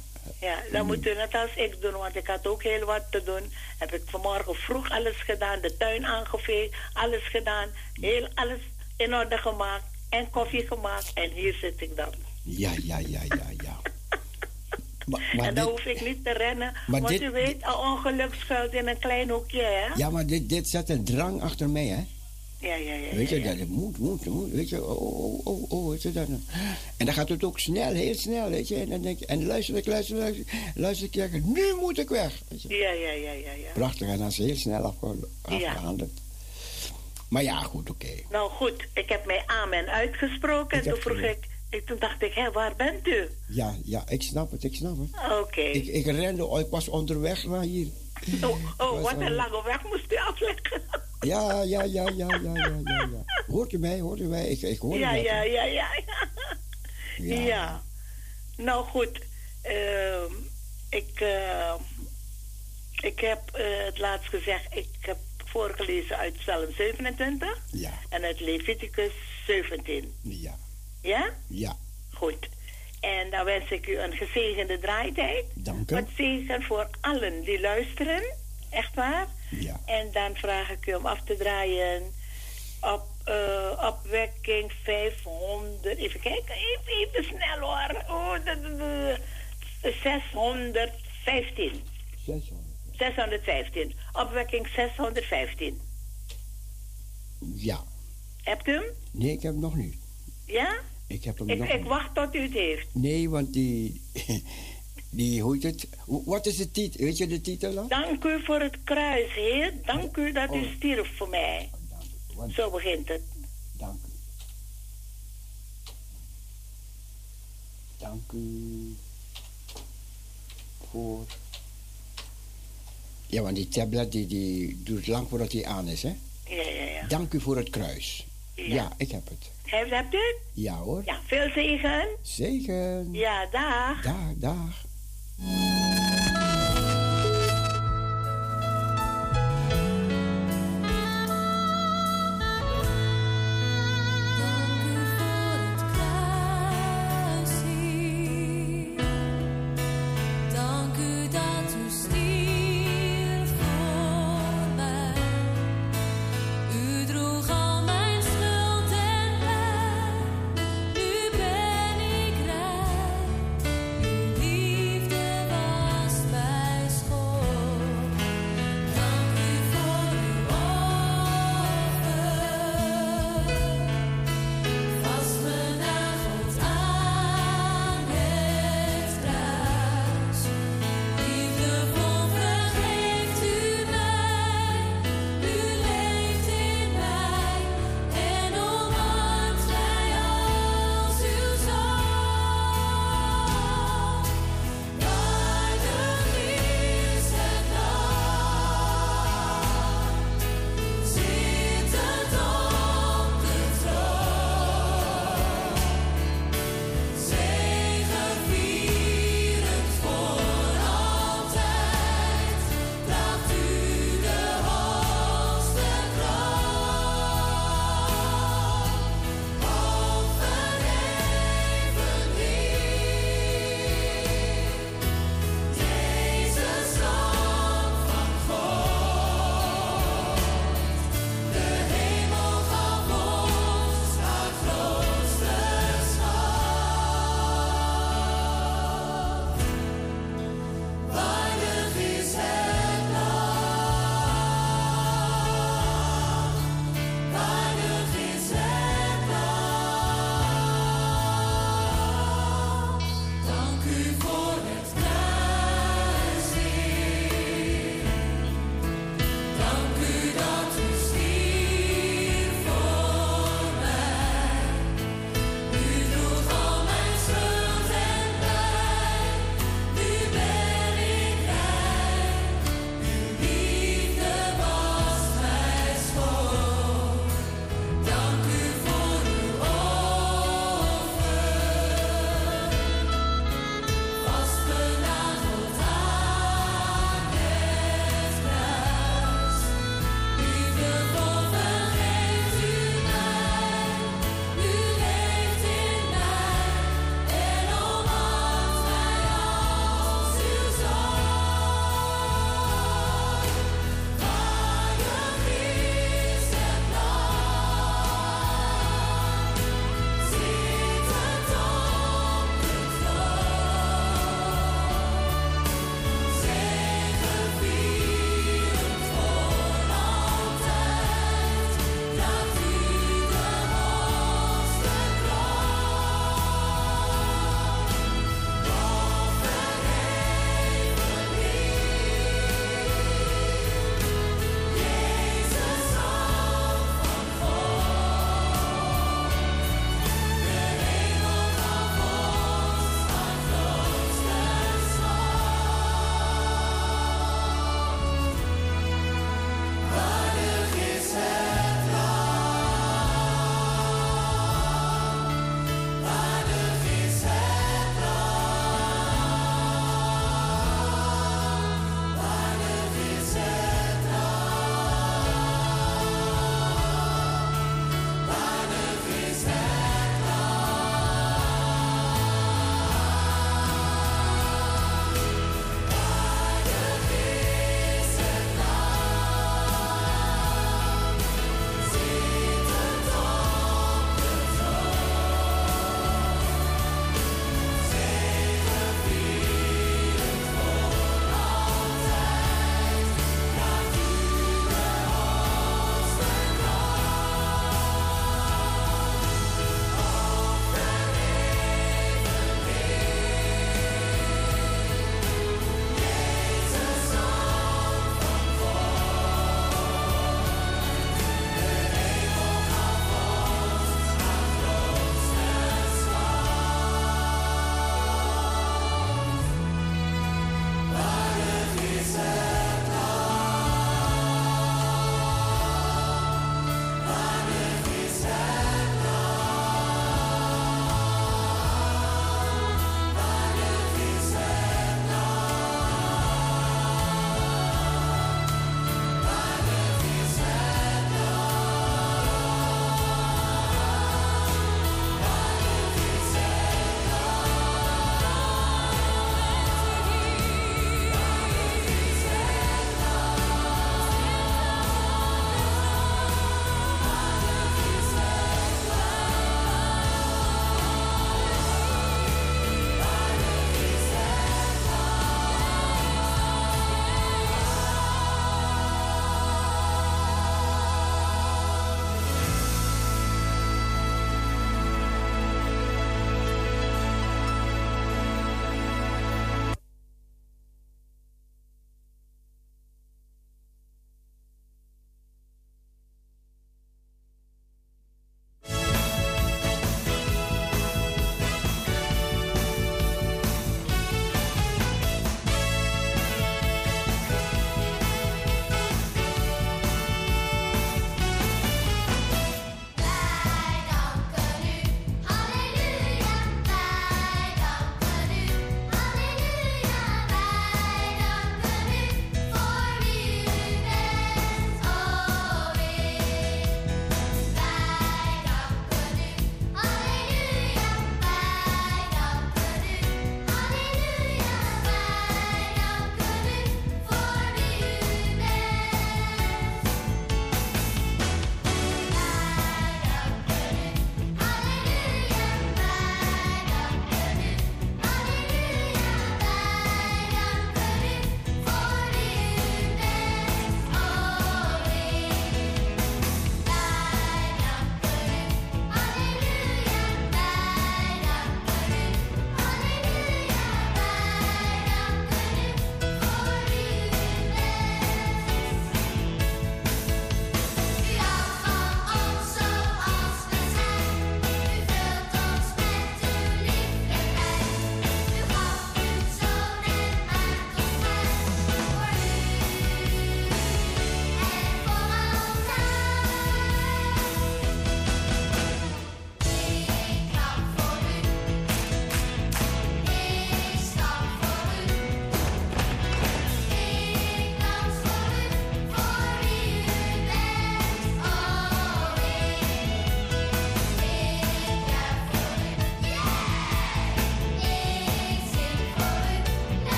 Ja, dan moet u net als ik doen, want ik had ook heel wat te doen. Heb ik vanmorgen vroeg alles gedaan, de tuin aangeveegd, alles gedaan, heel alles in orde gemaakt en koffie gemaakt. En hier zit ik dan. ja, ja, ja, ja, ja. Maar, maar en dan dit- hoef ik niet te rennen, want dit- u weet, een ongeluk schuilt in een klein hoekje, hè? ja, maar dit, dit zet een drang achter mij, hè. Ja, ja, ja. Weet je, dat moet, moet, moet, weet je, oh, oh, oh, oh, weet je dat. En dan gaat het ook snel, heel snel, weet je. En dan denk je, en luister ik, luister, luister, luister ik, nu moet ik weg. Weet je. Ja, ja, ja, ja, ja. Prachtig, en dan is het heel snel afgehandeld. Maar ja, goed, oké. Nou goed, ik heb mijn amen uitgesproken en toen vroeg ik, ik, toen dacht ik, hé, waar bent u? Ja, ja, ik snap het, ik snap het. Oké. Ik, ik rende, oh, ik was onderweg naar hier. Oh, oh wat een lange weg moest u afleggen. Ja, ja, ja, ja, ja, ja, ja, ja. Hoort u mij, hoort u mij? Ik, ik hoor ja, het. ja, ja, ja, ja. Ja. Ja. Nou goed, ehm, ik, eh, ik heb eh, het laatst gezegd, ik heb voorgelezen uit Psalm 27 Ja, en uit Leviticus 17. ja, Ja? ja. Goed. En dan wens ik u een gezegende draaitijd. Dank u. Wat zegen voor allen die luisteren. Echt waar. Ja. En dan vraag ik u om af te draaien op eh, opwekking 500. Even kijken, even, even snel hoor. Oh, de, 615. 600. 615. Opwekking 615. Ja. Hebt u hem? Nee, ik heb hem nog niet. Ja? Ik heb hem Ik, nog ik niet. wacht tot u het heeft. Nee, want die, (laughs) die, hoe het? Wat is de titel? Weet je de titel dan? Dank u voor het kruis, Heer. Dank u dat u Oh. stierf voor mij. Want- Zo begint het. Dank u. Dank u voor... Ja, want die tablet die, die duurt lang voordat hij aan is, hè? Ja, ja, ja. Dank u voor het kruis. Ja. Ja, ik heb het. Heeft, hebt u het? Ja hoor. Ja, veel zegen. Zegen. Ja, dag. Dag, dag.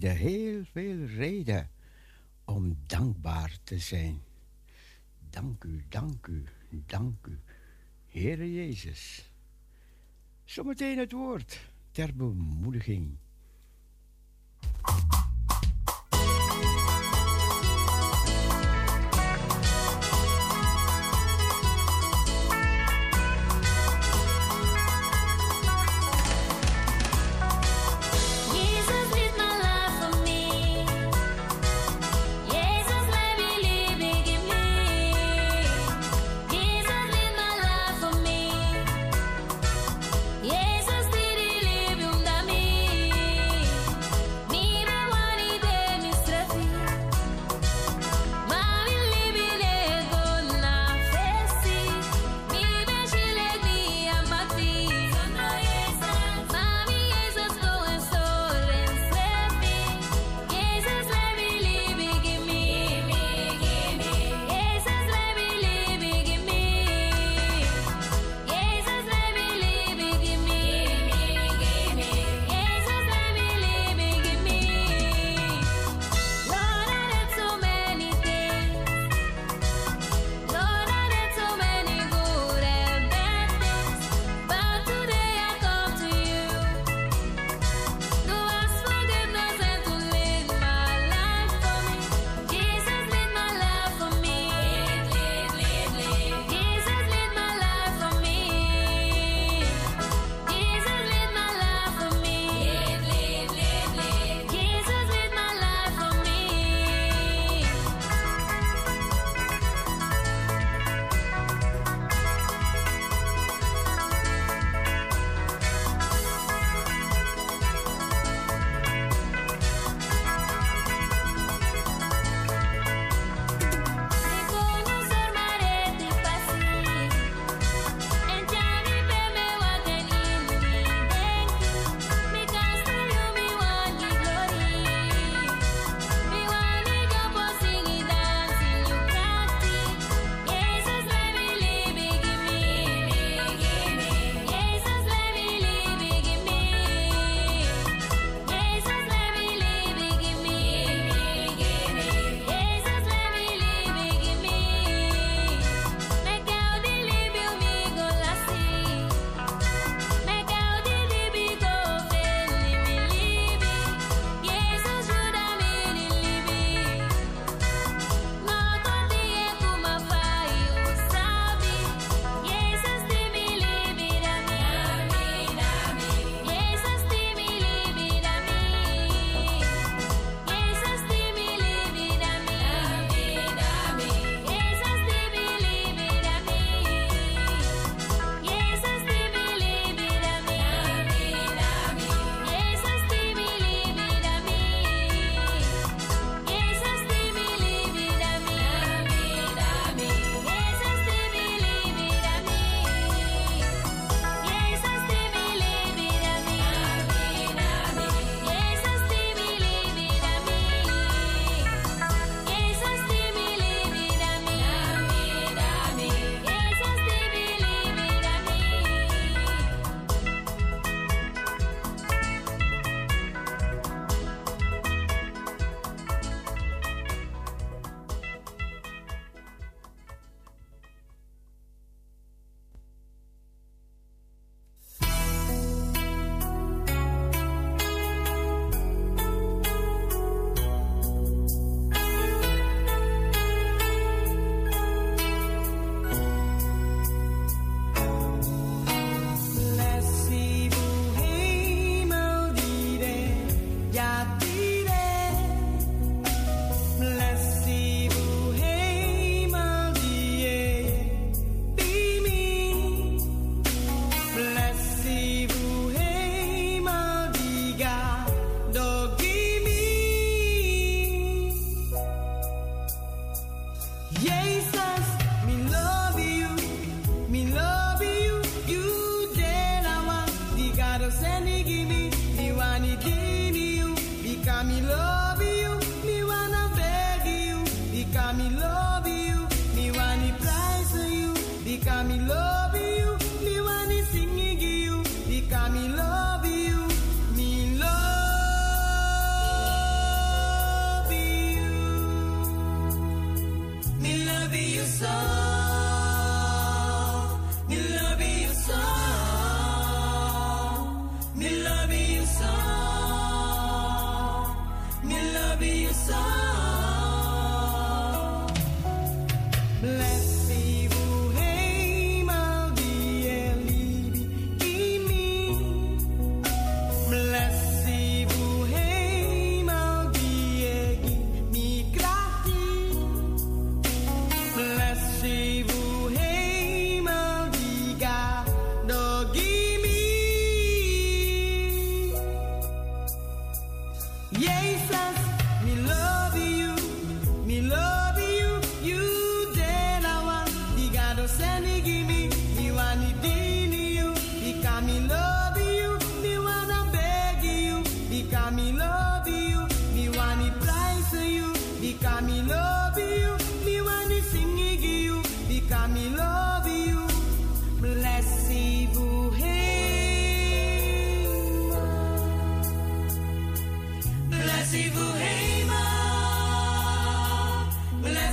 reden, heel veel reden om dankbaar te zijn. Dank u, dank u, dank u, Heere Jezus. Zometeen het woord ter bemoediging.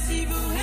si vous.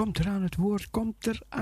Komt eraan, het woord komt eraan.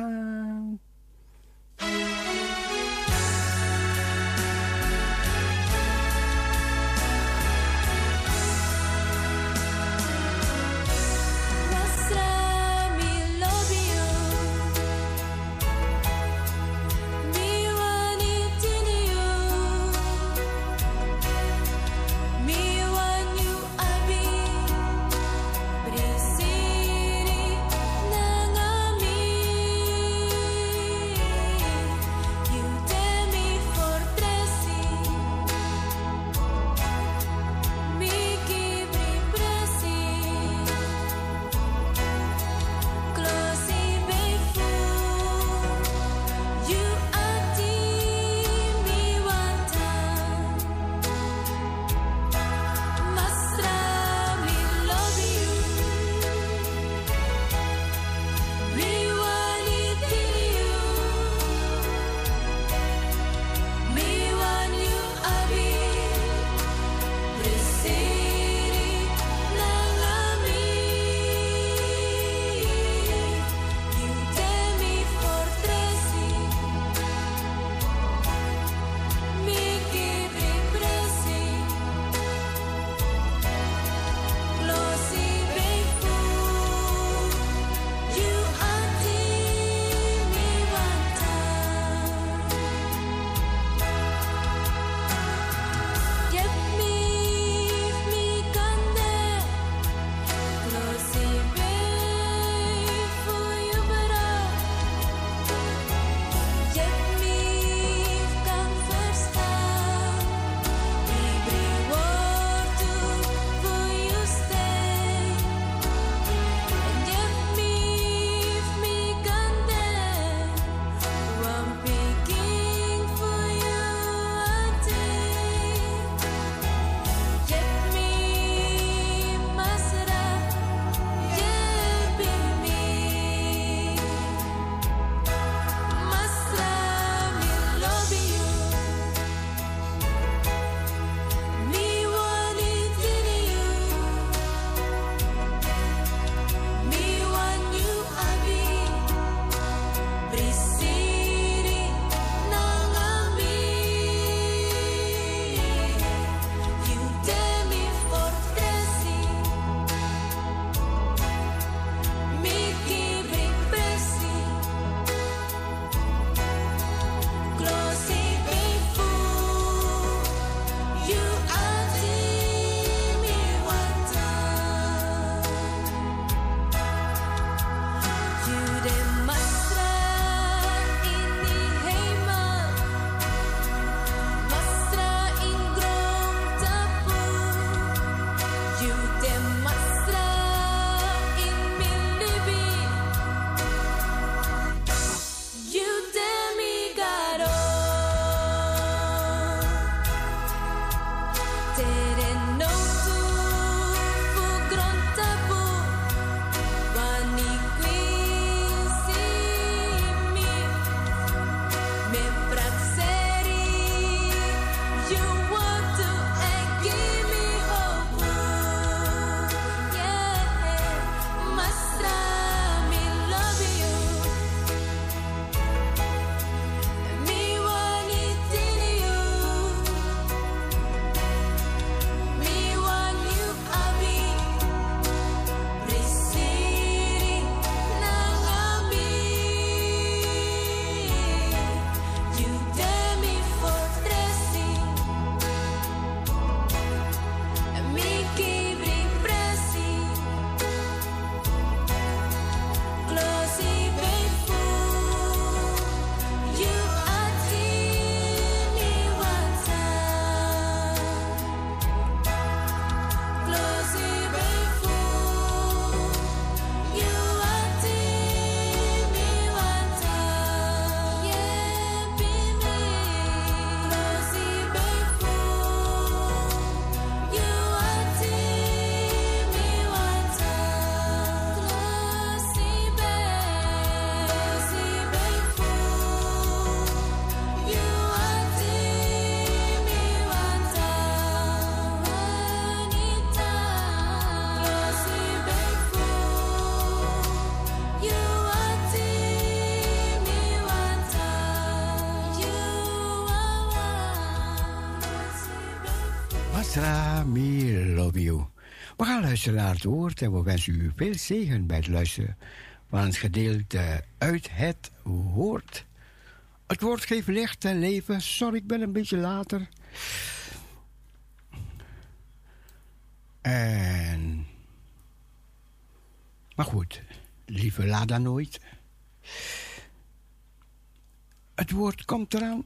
Naar het woord en we wensen u veel zegen bij het luisteren van het gedeelte uit het woord. Het woord geeft licht en leven. Sorry, ik ben een beetje later. En. Maar goed, liever laat dan nooit. Het woord komt eraan.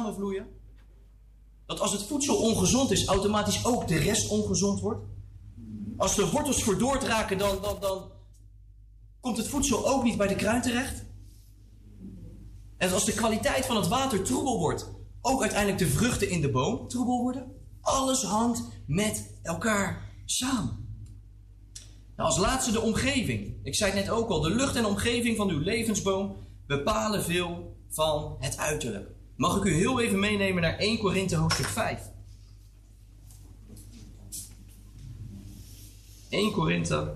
Samenvloeien. Dat als het voedsel ongezond is, automatisch ook de rest ongezond wordt. Als de wortels verdoord raken, dan, dan, dan komt het voedsel ook niet bij de kruin terecht. En als de kwaliteit van het water troebel wordt, ook uiteindelijk de vruchten in de boom troebel worden. Alles hangt met elkaar samen. Nou, als laatste de omgeving. Ik zei het net ook al, de lucht en omgeving van uw levensboom bepalen veel van het uiterlijk. Mag ik u heel even meenemen naar 1 Korinthe hoofdstuk 5? 1 Korinthe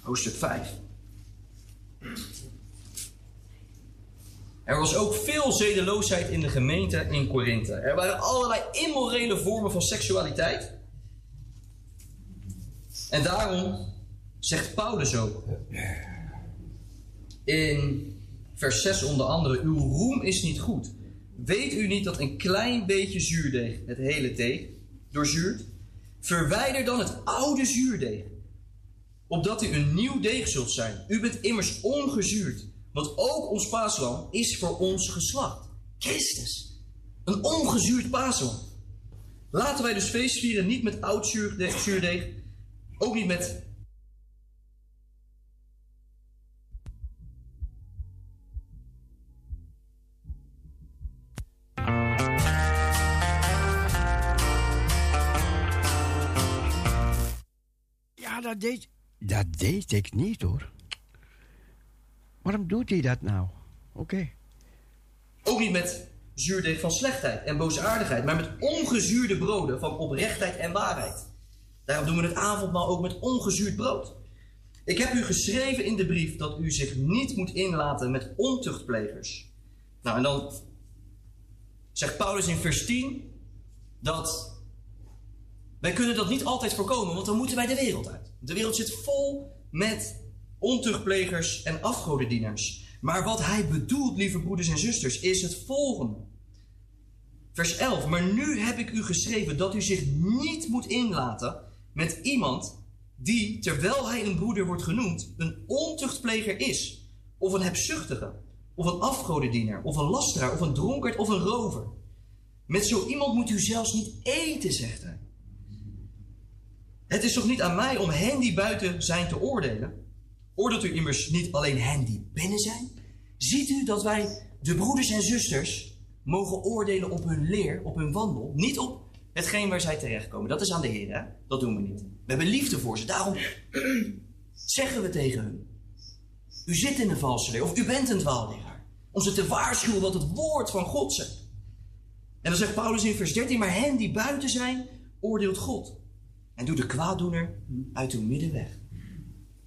hoofdstuk 5. Er was ook veel zedeloosheid in de gemeente in Korinthe. Er waren allerlei immorele vormen van seksualiteit. En daarom zegt Paulus ook in vers 6 onder andere: Uw roem is niet goed. Weet u niet dat een klein beetje zuurdeeg het hele deeg doorzuurt? Verwijder dan het oude zuurdeeg, opdat u een nieuw deeg zult zijn. U bent immers ongezuurd, want ook ons paaslam is voor ons geslacht. Christus, een ongezuurd paaslam. Laten wij dus feest vieren niet met oud zuurdeeg, zuurdeeg ook niet met Dat deed, dat deed ik niet hoor. Waarom doet hij dat nou? Oké. Ook niet met zuurdeeg van slechtheid en boosaardigheid, maar met ongezuurde broden van oprechtheid en waarheid. Daarom doen we het avondmaal ook met ongezuurd brood. Ik heb u geschreven in de brief dat u zich niet moet inlaten met ontuchtplegers. Nou, en dan zegt Paulus in vers 10 dat wij kunnen dat niet altijd voorkomen, want dan moeten wij de wereld uit. De wereld zit vol met ontuchtplegers en afgodendieners. Maar wat hij bedoelt, lieve broeders en zusters, is het volgende. Vers 11. Maar nu heb ik u geschreven dat u zich niet moet inlaten met iemand die, terwijl hij een broeder wordt genoemd, een ontuchtpleger is. Of een hebzuchtige, of een afgodendienaar, of een lasteraar, of een dronkaard, of een rover. Met zo iemand moet u zelfs niet eten, zegt hij. Het is toch niet aan mij om hen die buiten zijn te oordelen? Oordeelt u immers niet alleen hen die binnen zijn? Ziet u dat wij, de broeders en zusters, mogen oordelen op hun leer, op hun wandel, niet op hetgeen waar zij terechtkomen. Dat is aan de Heer, hè? Dat doen we niet. We hebben liefde voor ze. Daarom (clears throat) zeggen we tegen hun: U zit in een valse leer, of u bent een dwaalleraar. Om ze te waarschuwen wat het woord van God zegt. En dan zegt Paulus in vers 13: Maar hen die buiten zijn, oordeelt God. En doe de kwaaddoener uit uw midden weg.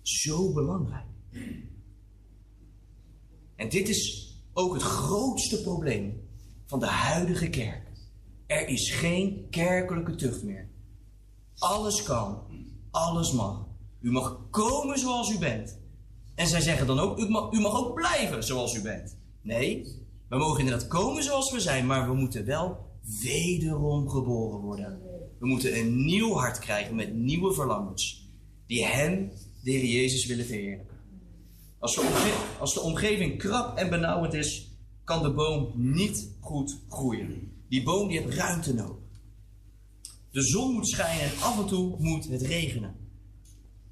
Zo belangrijk. En dit is ook het grootste probleem van de huidige kerk. Er is geen kerkelijke tucht meer. Alles kan, alles mag. U mag komen zoals u bent. En zij zeggen dan ook, u mag, u mag ook blijven zoals u bent. Nee, we mogen inderdaad komen zoals we zijn, maar we moeten wel wederom geboren worden. We moeten een nieuw hart krijgen met nieuwe verlangens. Die Hem, de Jezus, willen verheerlijken. Als de, omge- als de omgeving krap en benauwend is, kan de boom niet goed groeien. Die boom die heeft ruimte nodig. De zon moet schijnen en af en toe moet het regenen.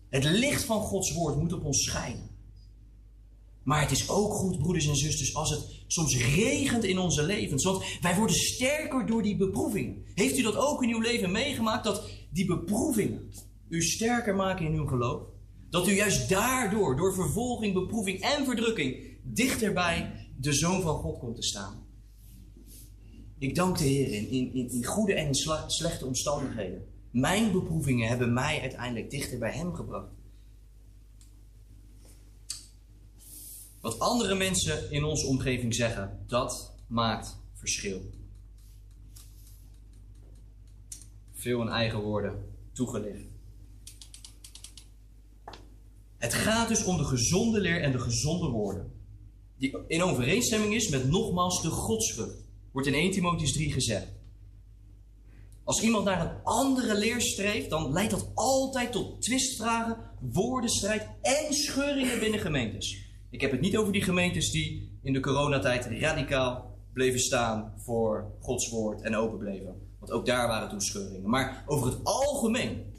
Het licht van Gods woord moet op ons schijnen. Maar het is ook goed, broeders en zusters, als het soms regent in onze levens. Want wij worden sterker door die beproevingen. Heeft u dat ook in uw leven meegemaakt? Dat die beproevingen u sterker maken in uw geloof? Dat u juist daardoor, door vervolging, beproeving en verdrukking, dichter bij de Zoon van God komt te staan. Ik dank de Heer in, in, in, goede en slechte omstandigheden. Mijn beproevingen hebben mij uiteindelijk dichter bij Hem gebracht. Wat andere mensen in onze omgeving zeggen, dat maakt verschil. Veel in eigen woorden toegelicht. Het gaat dus om de gezonde leer en de gezonde woorden. Die in overeenstemming is met nogmaals de godsvrucht. Wordt in 1 Timotheus 3 gezegd. Als iemand naar een andere leer streeft, dan leidt dat altijd tot twistvragen, woordenstrijd en scheuringen binnen gemeentes. Ik heb het niet over die gemeentes die in de coronatijd radicaal bleven staan voor Gods woord en open bleven. Want ook daar waren toen scheuringen. Maar over het algemeen,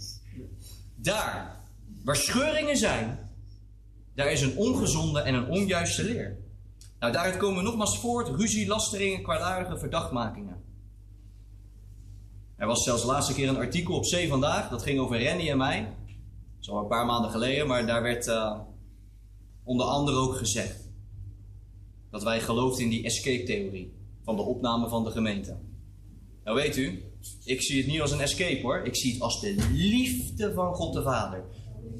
daar waar scheuringen zijn, daar is een ongezonde en een onjuiste leer. Nou, daaruit komen nogmaals voort ruzie, lasteringen, kwaadaardige verdachtmakingen. Er was zelfs de laatste keer een artikel op Zee Vandaag, dat ging over Rennie en mij. Dat is al een paar maanden geleden, maar daar werd eh, onder andere ook gezegd dat wij geloofden in die escape-theorie van de opname van de gemeente. Nou weet u, ik zie het niet als een escape hoor. Ik zie het als de liefde van God de Vader.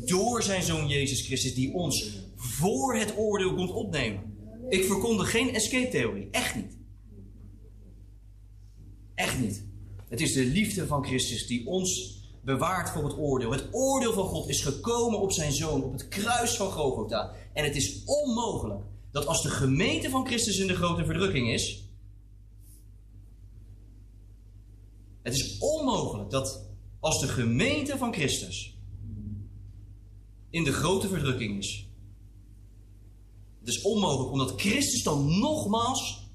Door zijn zoon Jezus Christus, die ons voor het oordeel komt opnemen. Ik verkondig geen escape-theorie. Echt niet. Echt niet. Het is de liefde van Christus die ons bewaart voor het oordeel. Het oordeel van God is gekomen op zijn zoon, op het kruis van Golgotha. En het is onmogelijk dat als de gemeente van Christus in de grote verdrukking is, Het is onmogelijk dat als de gemeente van Christus in de grote verdrukking is. Het is onmogelijk omdat Christus dan nogmaals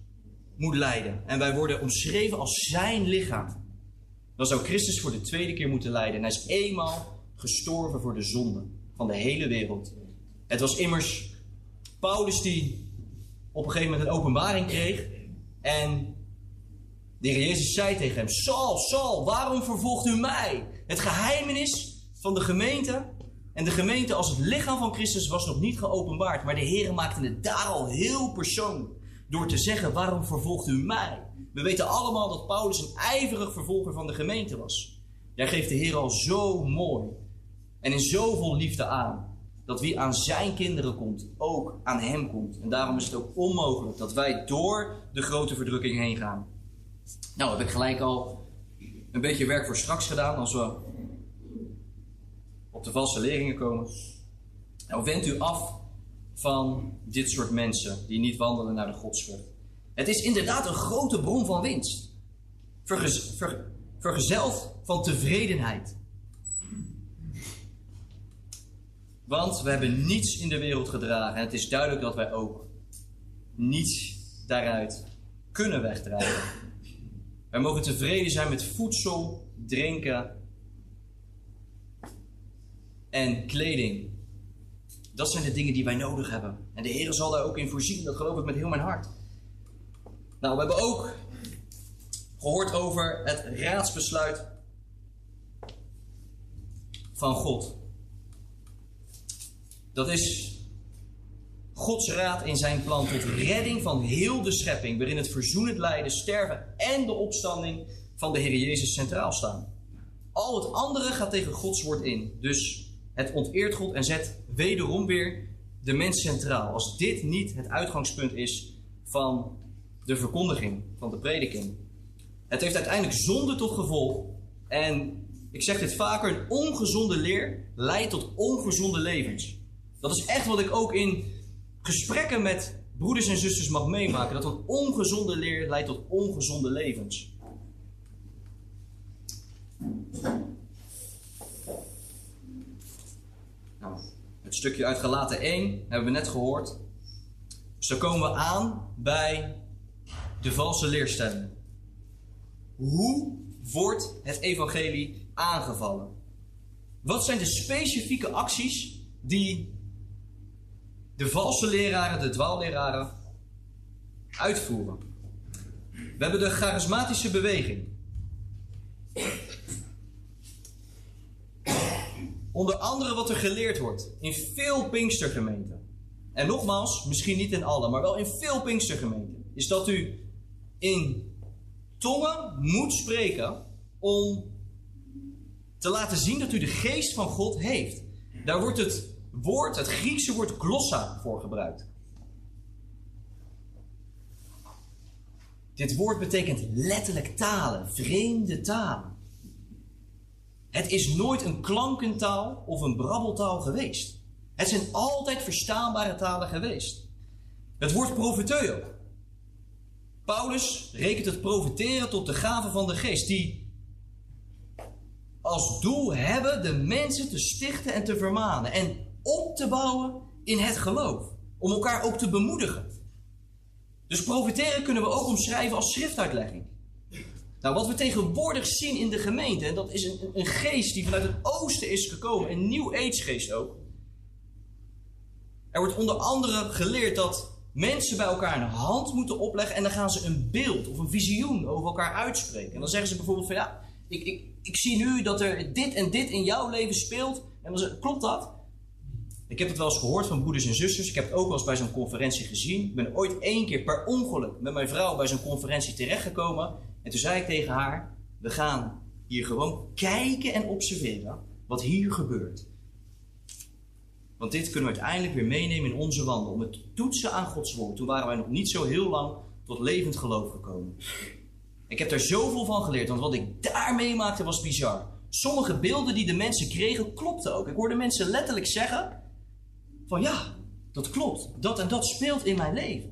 moet lijden. En wij worden omschreven als zijn lichaam. Dan zou Christus voor de tweede keer moeten lijden. En hij is eenmaal gestorven voor de zonde van de hele wereld. Het was immers Paulus die op een gegeven moment een openbaring kreeg. En de Heer Jezus zei tegen hem: Saul, Saul, waarom vervolgt u mij? Het geheimenis van de gemeente. En de gemeente als het lichaam van Christus was nog niet geopenbaard. Maar de Heer maakte het daar al heel persoonlijk. Door te zeggen: Waarom vervolgt u mij? We weten allemaal dat Paulus een ijverig vervolger van de gemeente was. Jij geeft de Heer al zo mooi en in zoveel liefde aan. Dat wie aan zijn kinderen komt, ook aan hem komt. En daarom is het ook onmogelijk dat wij door de grote verdrukking heen gaan. Nou, heb ik gelijk al een beetje werk voor straks gedaan als we op de valse leringen komen. Nou, wend u af van dit soort mensen die niet wandelen naar de godsvrucht. Het is inderdaad een grote bron van winst. Ver- vergezeld van tevredenheid. Want we hebben niets in de wereld gedragen. En het is duidelijk dat wij ook niets daaruit kunnen wegdragen. Wij mogen tevreden zijn met voedsel, drinken en kleding. Dat zijn de dingen die wij nodig hebben. En de Heer zal daar ook in voorzien. Dat geloof ik met heel mijn hart. Nou, we hebben ook gehoord over het raadsbesluit van God. Dat is Gods raad in zijn plan tot redding van heel de schepping, waarin het verzoenend lijden, sterven en de opstanding van de Heer Jezus centraal staan. Al het andere gaat tegen Gods woord in. Dus het onteert God en zet wederom weer de mens centraal. Als dit niet het uitgangspunt is van de verkondiging, van de prediking. Het heeft uiteindelijk zonde tot gevolg. En ik zeg dit vaker: een ongezonde leer leidt tot ongezonde levens. Dat is echt wat ik ook in gesprekken met broeders en zusters mag meemaken. Dat een ongezonde leer leidt tot ongezonde levens. Nou, het stukje uit Galaten 1 hebben we net gehoord. Dus dan komen we aan bij de valse leerstelling. Hoe wordt het evangelie aangevallen? Wat zijn de specifieke acties die de valse leraren, de dwaalleraren, uitvoeren? We hebben de charismatische beweging. Onder andere wat er geleerd wordt in veel Pinkstergemeenten. En nogmaals, misschien niet in alle, maar wel in veel Pinkstergemeenten. Is dat u in tongen moet spreken om te laten zien dat u de geest van God heeft. Daar wordt het woord, het Griekse woord glossa voor gebruikt. Dit woord betekent letterlijk talen, vreemde talen. Het is nooit een klankentaal of een brabbeltaal geweest. Het zijn altijd verstaanbare talen geweest. Het woord profeteo. Paulus rekent het profeteren tot de gave van de geest, die als doel hebben de mensen te stichten en te vermanen en op te bouwen in het geloof. Om elkaar ook te bemoedigen. Dus profiteren kunnen we ook omschrijven als schriftuitlegging. Nou, wat we tegenwoordig zien in de gemeente, en dat is een, een geest die vanuit het oosten is gekomen, een nieuw aidsgeest ook. Er wordt onder andere geleerd dat mensen bij elkaar een hand moeten opleggen en dan gaan ze een beeld of een visioen over elkaar uitspreken. En dan zeggen ze bijvoorbeeld van ja, ik, ik, ik zie nu dat er dit en dit in jouw leven speelt. En dan zeggen klopt dat? Ik heb het wel eens gehoord van broeders en zusters. Ik heb het ook wel eens bij zo'n conferentie gezien. Ik ben ooit één keer per ongeluk met mijn vrouw bij zo'n conferentie terechtgekomen. En toen zei ik tegen haar: We gaan hier gewoon kijken en observeren wat hier gebeurt. Want dit kunnen we uiteindelijk weer meenemen in onze wandel. Om het toetsen aan Gods woord. Toen waren wij nog niet zo heel lang tot levend geloof gekomen. Ik heb daar zoveel van geleerd, want wat ik daar meemaakte was bizar. Sommige beelden die de mensen kregen, klopten ook. Ik hoorde mensen letterlijk zeggen: van ja, dat klopt. Dat en dat speelt in mijn leven.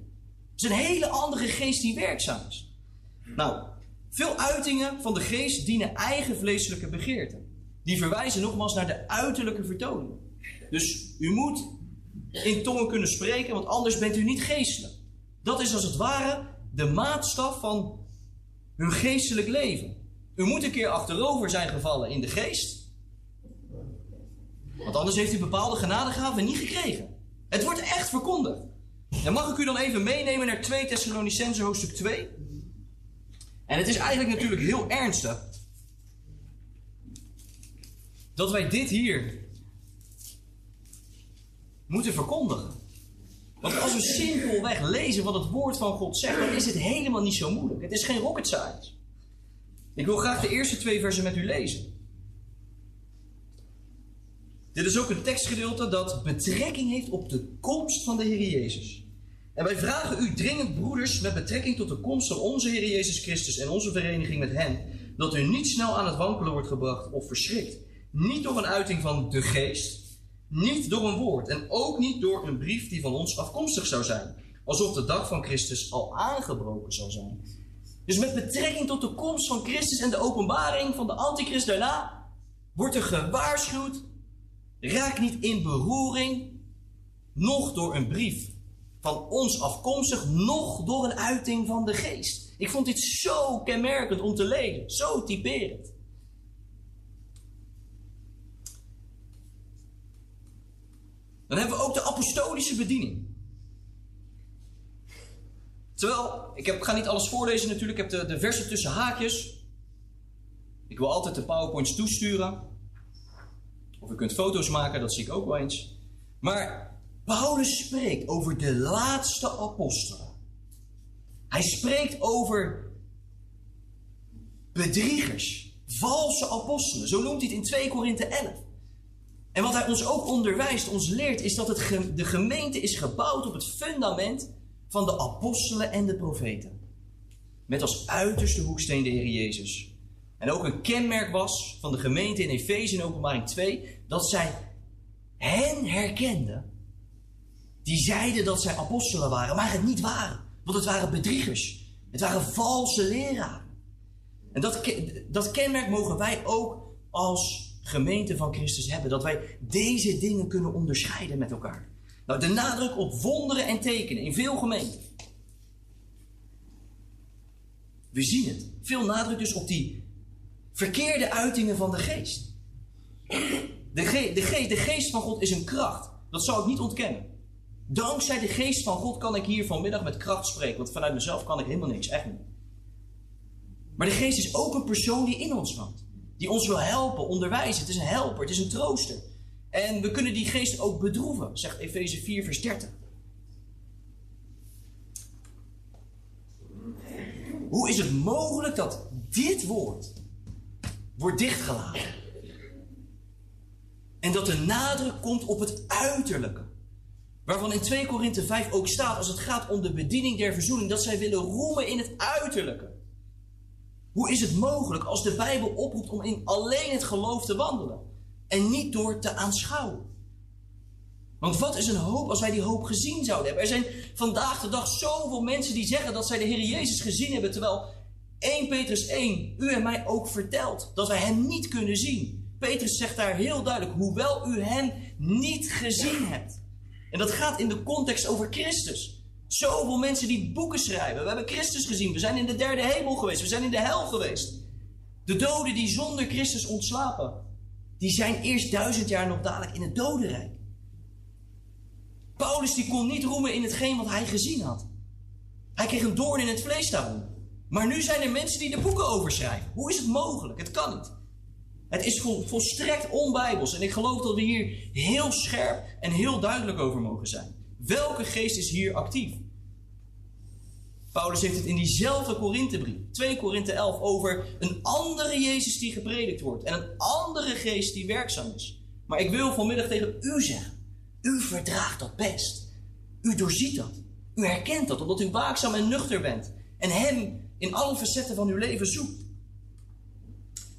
Het is een hele andere geest die werkzaam is. Nou, veel uitingen van de geest dienen eigen vleeselijke begeerten. Die verwijzen nogmaals naar de uiterlijke vertoning. Dus u moet in tongen kunnen spreken, want anders bent u niet geestelijk. Dat is als het ware de maatstaf van hun geestelijk leven. U moet een keer achterover zijn gevallen in de geest. Want anders heeft u bepaalde genadegaven niet gekregen. Het wordt echt verkondigd. En mag ik u dan even meenemen naar 2 Thessalonicense hoofdstuk 2? En het is eigenlijk natuurlijk heel ernstig dat wij dit hier moeten verkondigen. Want als we simpelweg lezen wat het woord van God zegt, dan is het helemaal niet zo moeilijk. Het is geen rocket science. Ik wil graag de eerste twee versen met u lezen. Dit is ook een tekstgedeelte dat betrekking heeft op de komst van de Heer Jezus. En wij vragen u dringend, broeders, met betrekking tot de komst van onze Heer Jezus Christus en onze vereniging met Hem, dat u niet snel aan het wankelen wordt gebracht of verschrikt. Niet door een uiting van de geest, niet door een woord en ook niet door een brief die van ons afkomstig zou zijn. Alsof de dag van Christus al aangebroken zou zijn. Dus met betrekking tot de komst van Christus en de openbaring van de antichrist daarna, wordt er gewaarschuwd, raak niet in beroering, nog door een brief van ons afkomstig, nog door een uiting van de geest. Ik vond dit zo kenmerkend om te lezen, zo typerend. Dan hebben we ook de apostolische bediening. Terwijl, ik ga niet alles voorlezen natuurlijk, ik heb de, de versen tussen haakjes. Ik wil altijd de powerpoints toesturen. U kunt foto's maken, dat zie ik ook wel eens. Maar Paulus spreekt over de laatste apostelen. Hij spreekt over bedriegers, valse apostelen. Zo noemt hij het in 2 Korinthe 11. En wat hij ons ook onderwijst, ons leert, is dat het de gemeente is gebouwd op het fundament van de apostelen en de profeten. Met als uiterste hoeksteen de Heer Jezus. En ook een kenmerk was van de gemeente in Efeze in openbaring 2, dat zij hen herkenden die zeiden dat zij apostelen waren, maar het niet waren. Want het waren bedriegers. Het waren valse leraren. En dat, dat kenmerk mogen wij ook als gemeente van Christus hebben. Dat wij deze dingen kunnen onderscheiden met elkaar. Nou, de nadruk op wonderen en tekenen in veel gemeenten. We zien het. Veel nadruk dus op die verkeerde uitingen van de geest. De, de geest van God is een kracht. Dat zou ik niet ontkennen. Dankzij de geest van God kan ik hier vanmiddag met kracht spreken. Want vanuit mezelf kan ik helemaal niks, echt niet. Maar de geest is ook een persoon die in ons woont. Die ons wil helpen, onderwijzen. Het is een helper, het is een trooster. En we kunnen die geest ook bedroeven, zegt Efeze 4, vers 30. Hoe is het mogelijk dat dit woord wordt dichtgelaten? En dat de nadruk komt op het uiterlijke. Waarvan in 2 Korinthe 5 ook staat, als het gaat om de bediening der verzoening, dat zij willen roemen in het uiterlijke. Hoe is het mogelijk als de Bijbel oproept om in alleen het geloof te wandelen en niet door te aanschouwen? Want wat is een hoop als wij die hoop gezien zouden hebben? Er zijn vandaag de dag zoveel mensen die zeggen dat zij de Heer Jezus gezien hebben, terwijl 1 Petrus 1 u en mij ook vertelt dat wij Hem niet kunnen zien. Petrus zegt daar heel duidelijk, hoewel u Hem niet gezien hebt. En dat gaat in de context over Christus. Zoveel mensen die boeken schrijven. We hebben Christus gezien. We zijn in de derde hemel geweest. We zijn in de hel geweest. De doden die zonder Christus ontslapen. Die zijn eerst duizend jaar nog dadelijk in het dodenrijk. Paulus die kon niet roemen in hetgeen wat hij gezien had. Hij kreeg een doorn in het vlees daarom. Maar nu zijn er mensen die de boeken overschrijven. Hoe is het mogelijk? Het kan niet. Het is vol- volstrekt onbijbels. En ik geloof dat we hier heel scherp en heel duidelijk over mogen zijn. Welke geest is hier actief? Paulus heeft het in diezelfde Korinthebrief, 2 Korinthe 11, over een andere Jezus die gepredikt wordt. En een andere geest die werkzaam is. Maar ik wil vanmiddag tegen u zeggen. U verdraagt dat best. U doorziet dat. U herkent dat omdat u waakzaam en nuchter bent. En hem in alle facetten van uw leven zoekt.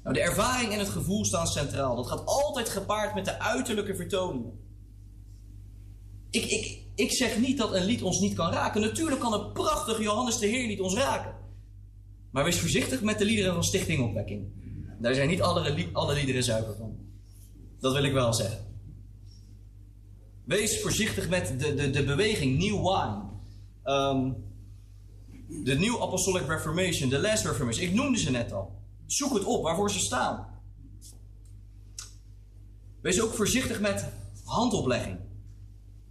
Nou, de ervaring en het gevoel staan centraal. Dat gaat altijd gepaard met de uiterlijke vertoningen. Ik, ik, ik zeg niet dat een lied ons niet kan raken. Natuurlijk kan een prachtig Johannes de Heer lied ons raken. Maar wees voorzichtig met de liederen van Stichting Opwekking. Daar zijn niet alle, alle liederen zuiver van. Dat wil ik wel zeggen. Wees voorzichtig met de, de, de beweging New Wine. Ehm, de New Apostolic Reformation, de Last Reformation. Ik noemde ze net al. Zoek het op waarvoor ze staan. Wees ook voorzichtig met handoplegging.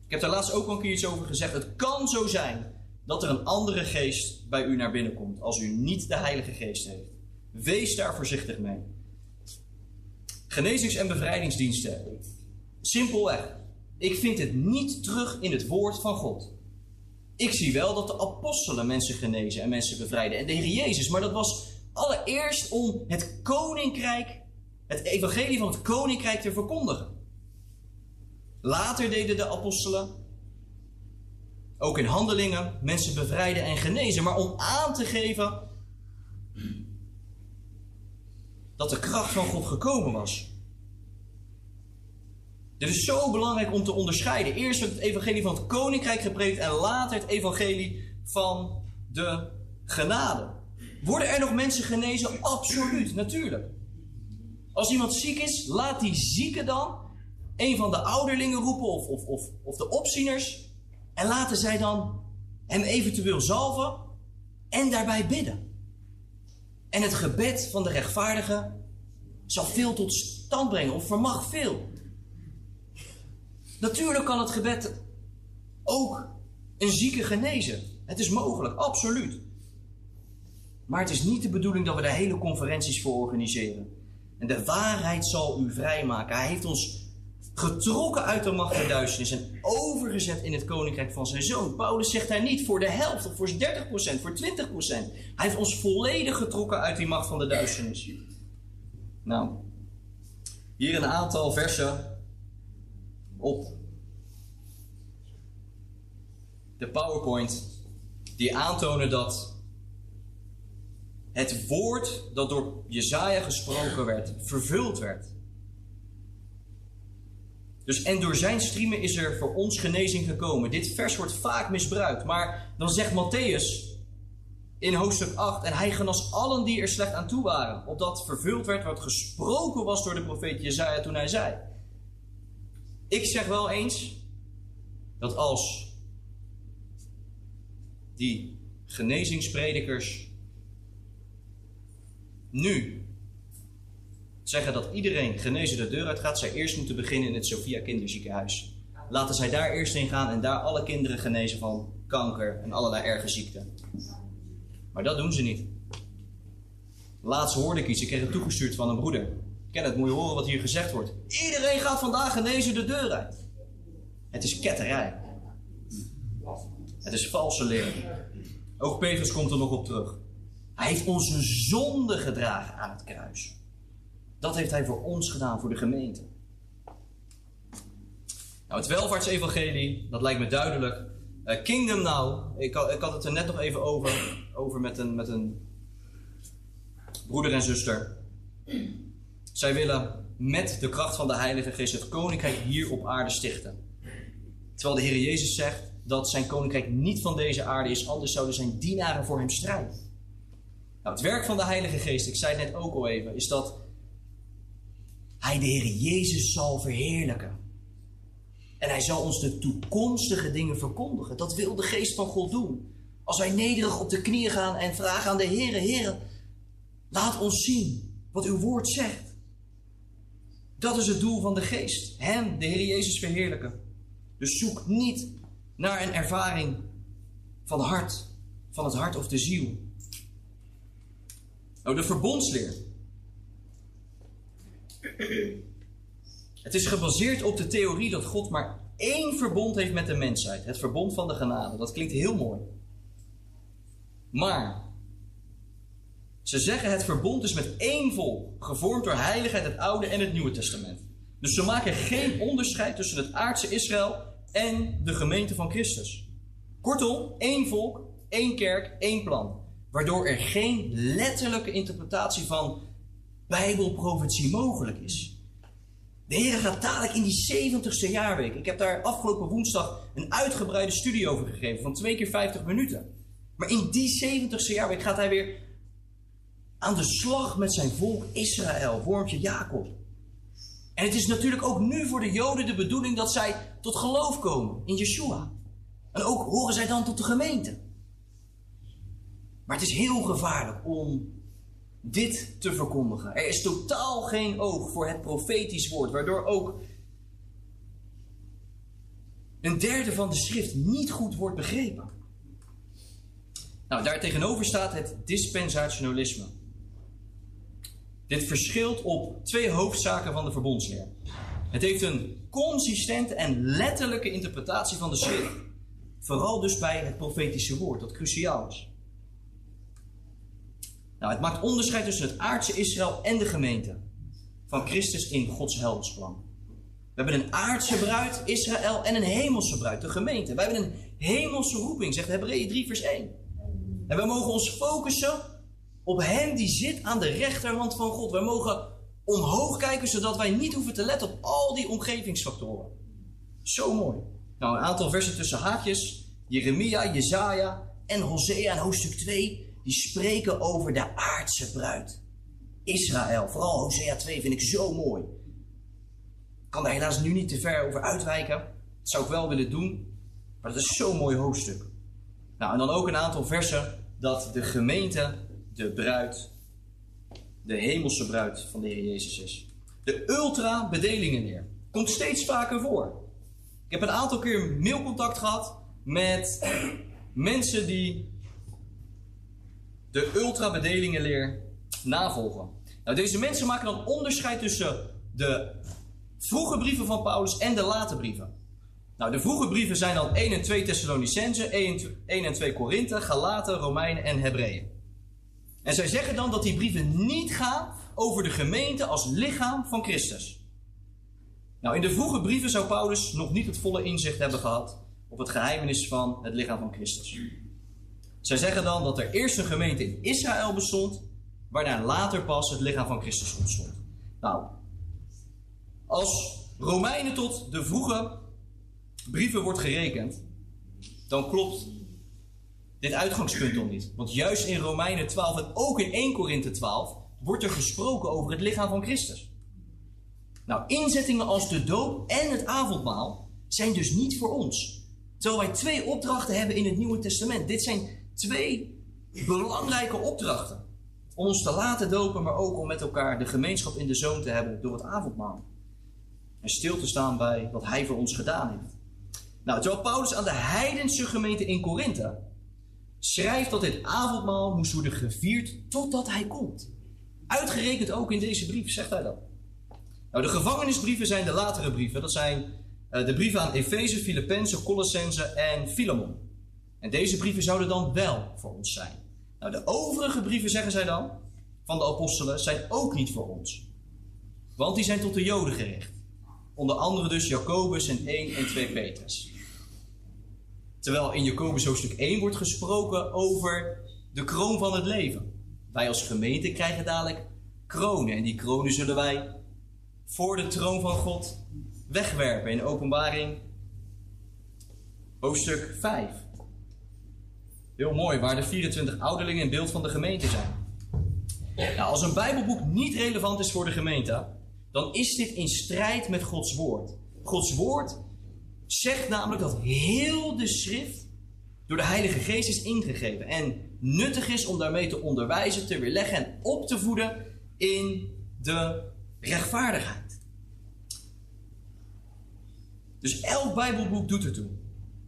Ik heb daar laatst ook al een keer iets over gezegd. Het kan zo zijn dat er een andere geest bij u naar binnen komt als u niet de Heilige Geest heeft. Wees daar voorzichtig mee. Genezings- en bevrijdingsdiensten. Simpelweg. Ik vind het niet terug in het woord van God. Ik zie wel dat de apostelen mensen genezen en mensen bevrijden. En de Heer Jezus. Maar dat was allereerst om het koninkrijk, het evangelie van het koninkrijk te verkondigen. Later deden de apostelen, ook in handelingen, mensen bevrijden en genezen. Maar om aan te geven dat de kracht van God gekomen was. Dit is zo belangrijk om te onderscheiden. Eerst het evangelie van het koninkrijk gepredikt en later het evangelie van de genade. Worden er nog mensen genezen? Absoluut, natuurlijk. Als iemand ziek is, laat die zieke dan een van de ouderlingen roepen of, of, of, of de opzieners. En laten zij dan hem eventueel zalven en daarbij bidden. En het gebed van de rechtvaardige zal veel tot stand brengen of vermag veel. Natuurlijk kan het gebed ook een zieke genezen. Het is mogelijk, absoluut. Maar het is niet de bedoeling dat we daar hele conferenties voor organiseren. En de waarheid zal u vrijmaken. Hij heeft ons getrokken uit de macht der duisternis en overgezet in het koninkrijk van zijn zoon. Paulus zegt daar niet voor de helft of voor 30%, voor 20%. Hij heeft ons volledig getrokken uit die macht van de duisternis. Nou, hier een aantal versen op de PowerPoint die aantonen dat het woord dat door Jezaja gesproken werd, vervuld werd. Dus en door zijn striemen is er voor ons genezing gekomen. Dit vers wordt vaak misbruikt, maar dan zegt Matthäus in hoofdstuk 8: En hij genas allen die er slecht aan toe waren, opdat vervuld werd wat gesproken was door de profeet Jezaja toen hij zei. Ik zeg wel eens dat als die genezingspredikers nu zeggen dat iedereen genezen de deur uit gaat, zij eerst moeten beginnen in het Sophia Kinderziekenhuis. Laten zij daar eerst in gaan en daar alle kinderen genezen van kanker en allerlei erge ziekten. Maar dat doen ze niet. Laatst hoorde ik iets, ik kreeg het toegestuurd van een broeder. Ken het, moet je horen wat hier gezegd wordt. Iedereen gaat vandaag genezen de deur uit. Het is ketterij. Het is valse leer. Ook Petrus komt er nog op terug. Hij heeft onze zonde gedragen aan het kruis. Dat heeft hij voor ons gedaan, voor de gemeente. Nou, het welvaartsevangelie, dat lijkt me duidelijk. Eh, Kingdom Now, ik had, ik had het er net nog even over, over met, een, met een broeder en zuster. Zij willen met de kracht van de Heilige Geest het koninkrijk hier op aarde stichten. Terwijl de Heer Jezus zegt dat zijn koninkrijk niet van deze aarde is, anders zouden zijn dienaren voor hem strijden. Nou, het werk van de Heilige Geest, ik zei het net ook al even, is dat hij de Heer Jezus zal verheerlijken. En hij zal ons de toekomstige dingen verkondigen. Dat wil de Geest van God doen. Als wij nederig op de knieën gaan en vragen aan de Heer, Heer, laat ons zien wat uw woord zegt. Dat is het doel van de Geest. Hem, de Heer Jezus, verheerlijken. Dus zoek niet naar een ervaring van hart, van het hart of de ziel. Nou, de verbondsleer. Het is gebaseerd op de theorie dat God maar één verbond heeft met de mensheid. Het verbond van de genade. Dat klinkt heel mooi. Maar ze zeggen het verbond is met één volk, gevormd door heiligheid het Oude en het Nieuwe Testament. Dus ze maken geen onderscheid tussen het aardse Israël en de gemeente van Christus. Kortom, één volk, één kerk, één plan. Waardoor er geen letterlijke interpretatie van Bijbelprofetie mogelijk is. De Heer gaat dadelijk in die 70ste jaarweek. Ik heb daar afgelopen woensdag een uitgebreide studie over gegeven van twee keer 50 minuten. Maar in die 70ste jaarweek gaat hij weer aan de slag met zijn volk Israël, wormpje Jacob. En het is natuurlijk ook nu voor de Joden de bedoeling dat zij tot geloof komen in Yeshua. En ook horen zij dan tot de gemeente. Maar het is heel gevaarlijk om dit te verkondigen. Er is totaal geen oog voor het profetisch woord, waardoor ook een derde van de schrift niet goed wordt begrepen. Nou, daar tegenover staat het dispensationalisme. Dit verschilt op twee hoofdzaken van de verbondsleer. Het heeft een consistente en letterlijke interpretatie van de schrift. Vooral dus bij het profetische woord, dat cruciaal is. Nou, het maakt onderscheid tussen het aardse Israël en de gemeente van Christus in Gods heldersplan. We hebben een aardse bruid, Israël, en een hemelse bruid, de gemeente. We hebben een hemelse roeping, zegt Hebreeën 3, vers 1. En we mogen ons focussen op Hem die zit aan de rechterhand van God. We mogen omhoog kijken, zodat wij niet hoeven te letten op al die omgevingsfactoren. Zo mooi. Nou, een aantal versen tussen haakjes. Jeremia, Jezaja en Hosea in hoofdstuk 2 die spreken over de aardse bruid. Israël, vooral Hosea 2 vind ik zo mooi. Ik kan daar helaas nu niet te ver over uitwijken. Dat zou ik wel willen doen, maar dat is zo'n mooi hoofdstuk. Nou, en dan ook een aantal versen dat de gemeente de bruid, de hemelse bruid van de Heer Jezus is. De ultra-bedelingenleer komt steeds vaker voor. Ik heb een aantal keer mailcontact gehad met mensen die de ultra-bedelingenleer navolgen. Nou, deze mensen maken dan onderscheid tussen de vroege brieven van Paulus en de late brieven. Nou, de vroege brieven zijn dan 1 en 2 Thessalonicense, 1 en 2 Korinthe, Galaten, Romeinen en Hebreeën. En zij zeggen dan dat die brieven niet gaan over de gemeente als lichaam van Christus. Nou, in de vroege brieven zou Paulus nog niet het volle inzicht hebben gehad op het geheimenis van het lichaam van Christus. Zij zeggen dan dat er eerst een gemeente in Israël bestond, waarna later pas het lichaam van Christus ontstond. Nou, als Romeinen tot de vroege brieven wordt gerekend, dan klopt dit uitgangspunt nog niet. Want juist in Romeinen 12 en ook in 1 Korinthe 12 wordt er gesproken over het lichaam van Christus. Nou, inzettingen als de doop en het avondmaal zijn dus niet voor ons. Terwijl wij twee opdrachten hebben in het Nieuwe Testament. Dit zijn twee belangrijke opdrachten. Om ons te laten dopen, maar ook om met elkaar de gemeenschap in de zoon te hebben door het avondmaal. En stil te staan bij wat hij voor ons gedaan heeft. Nou, terwijl Paulus aan de heidense gemeente in Korinthe schrijft dat dit avondmaal moest worden gevierd totdat hij komt. Uitgerekend ook in deze brief zegt hij dat. Nou, de gevangenisbrieven zijn de latere brieven. Dat zijn uh, de brieven aan Efeze, Filippenzen, Colossense en Filemon. En deze brieven zouden dan wel voor ons zijn. Nou, de overige brieven, zeggen zij dan, van de apostelen, zijn ook niet voor ons. Want die zijn tot de Joden gericht. Onder andere dus Jacobus en 1 en 2 Petrus. Terwijl in Jacobus hoofdstuk 1 wordt gesproken over de kroon van het leven. Wij als gemeente krijgen dadelijk kronen. En die kronen zullen wij voor de troon van God wegwerpen in openbaring hoofdstuk 5. Heel mooi, waar de 24 ouderlingen in beeld van de gemeente zijn. Nou, als een Bijbelboek niet relevant is voor de gemeente, dan is dit in strijd met Gods woord. Gods woord zegt namelijk dat heel de schrift door de Heilige Geest is ingegeven en nuttig is om daarmee te onderwijzen, te weerleggen en op te voeden in de rechtvaardigheid. Dus elk Bijbelboek doet ertoe.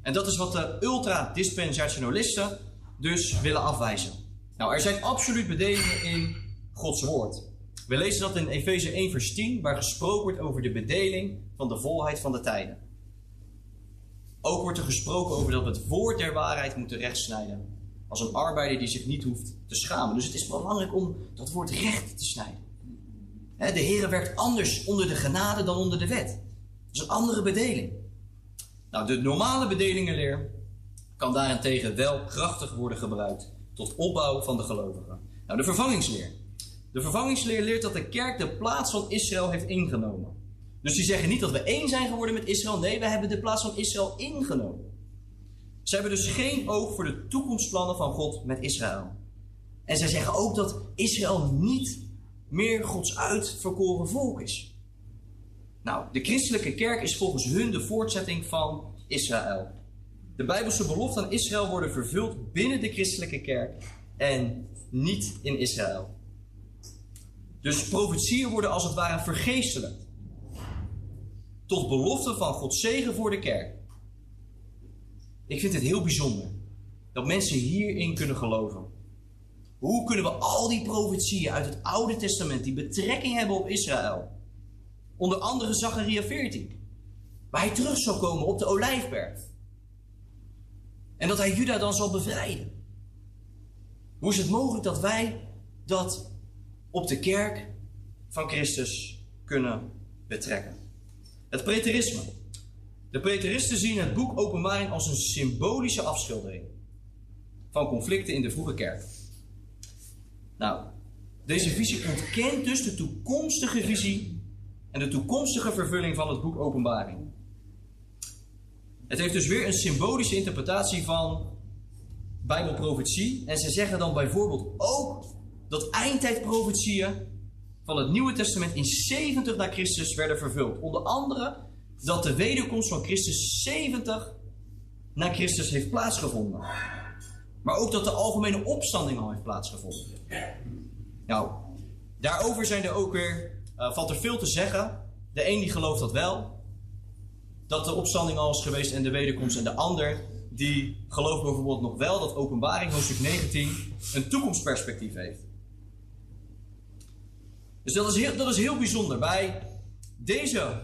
En dat is wat de ultra-dispensationalisten dus willen afwijzen. Nou, er zijn absoluut bedelingen in Gods woord. We lezen dat in Efeze 1 vers 10, waar gesproken wordt over de bedeling van de volheid van de tijden. Ook wordt er gesproken over dat we het woord der waarheid moeten rechtsnijden. Als een arbeider die zich niet hoeft te schamen. Dus het is belangrijk om dat woord recht te snijden. De Heer werkt anders onder de genade dan onder de wet. Dat is een andere bedeling. Nou, de normale bedelingenleer kan daarentegen wel krachtig worden gebruikt tot opbouw van de gelovigen. Nou, de vervangingsleer. De vervangingsleer leert dat de kerk de plaats van Israël heeft ingenomen. Dus die zeggen niet dat we één zijn geworden met Israël. Nee, we hebben de plaats van Israël ingenomen. Ze hebben dus geen oog voor de toekomstplannen van God met Israël. En zij zeggen ook dat Israël niet meer Gods uitverkoren volk is. Nou, de christelijke kerk is volgens hun de voortzetting van Israël. De Bijbelse beloften aan Israël worden vervuld binnen de christelijke kerk en niet in Israël. Dus profetieën worden als het ware vergeestelijkt. Tot belofte van Gods zegen voor de kerk. Ik vind het heel bijzonder dat mensen hierin kunnen geloven. Hoe kunnen we al die profetieën uit het Oude Testament die betrekking hebben op Israël, onder andere Zacharia 14, waar hij terug zal komen op de Olijfberg en dat hij Juda dan zal bevrijden? Hoe is het mogelijk dat wij dat op de kerk van Christus kunnen betrekken? Het preterisme. De preteristen zien het boek Openbaring als een symbolische afschildering van conflicten in de vroege kerk. Nou, deze visie ontkent dus de toekomstige visie en de toekomstige vervulling van het boek Openbaring. Het heeft dus weer een symbolische interpretatie van Bijbelprofetie. En ze zeggen dan bijvoorbeeld ook dat eindtijdprofetieën van het Nieuwe Testament in 70 na Christus werden vervuld. Onder andere dat de wederkomst van Christus 70 na Christus heeft plaatsgevonden. Maar ook dat de algemene opstanding al heeft plaatsgevonden. Nou, daarover zijn er ook weer, eh, valt er veel te zeggen. De een die gelooft dat wel, dat de opstanding al is geweest en de wederkomst. En de ander die gelooft bijvoorbeeld nog wel dat openbaring hoofdstuk 19 een toekomstperspectief heeft. Dus dat is heel, dat is heel bijzonder. Bij deze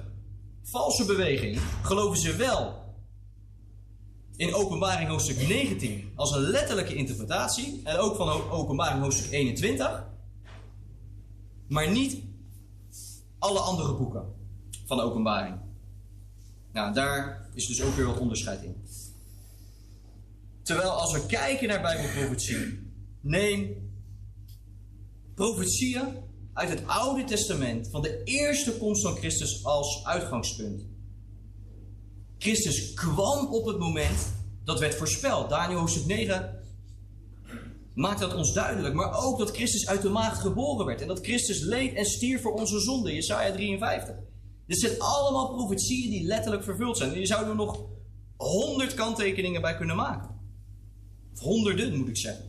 valse beweging geloven ze wel in openbaring hoofdstuk 19 als een letterlijke interpretatie. En ook van openbaring hoofdstuk 21. Maar niet alle andere boeken van de openbaring. Nou, daar is dus ook weer wat onderscheid in. Terwijl als we kijken naar Bijbelprofetie, neem profetieën uit het Oude Testament van de eerste komst van Christus als uitgangspunt. Christus kwam op het moment dat werd voorspeld. Daniel hoofdstuk 9 maakt dat ons duidelijk. Maar ook dat Christus uit de maagd geboren werd. En dat Christus leed en stierf voor onze zonde. Jesaja 53. Dit zijn allemaal profetieën die letterlijk vervuld zijn. En je zou er nog honderd kanttekeningen bij kunnen maken. Of honderden, moet ik zeggen.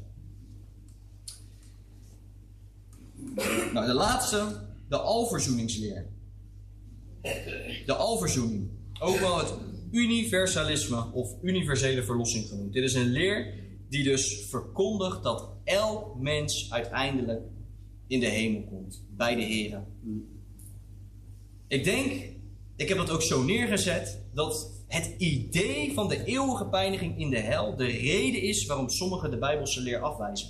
Nou, de laatste, de alverzoeningsleer. De alverzoening. Ook wel het universalisme of universele verlossing genoemd. Dit is een leer die dus verkondigt dat elk mens uiteindelijk in de hemel komt. Bij de Heer. Ik denk, ik heb dat ook zo neergezet, dat het idee van de eeuwige pijniging in de hel de reden is waarom sommigen de Bijbelse leer afwijzen.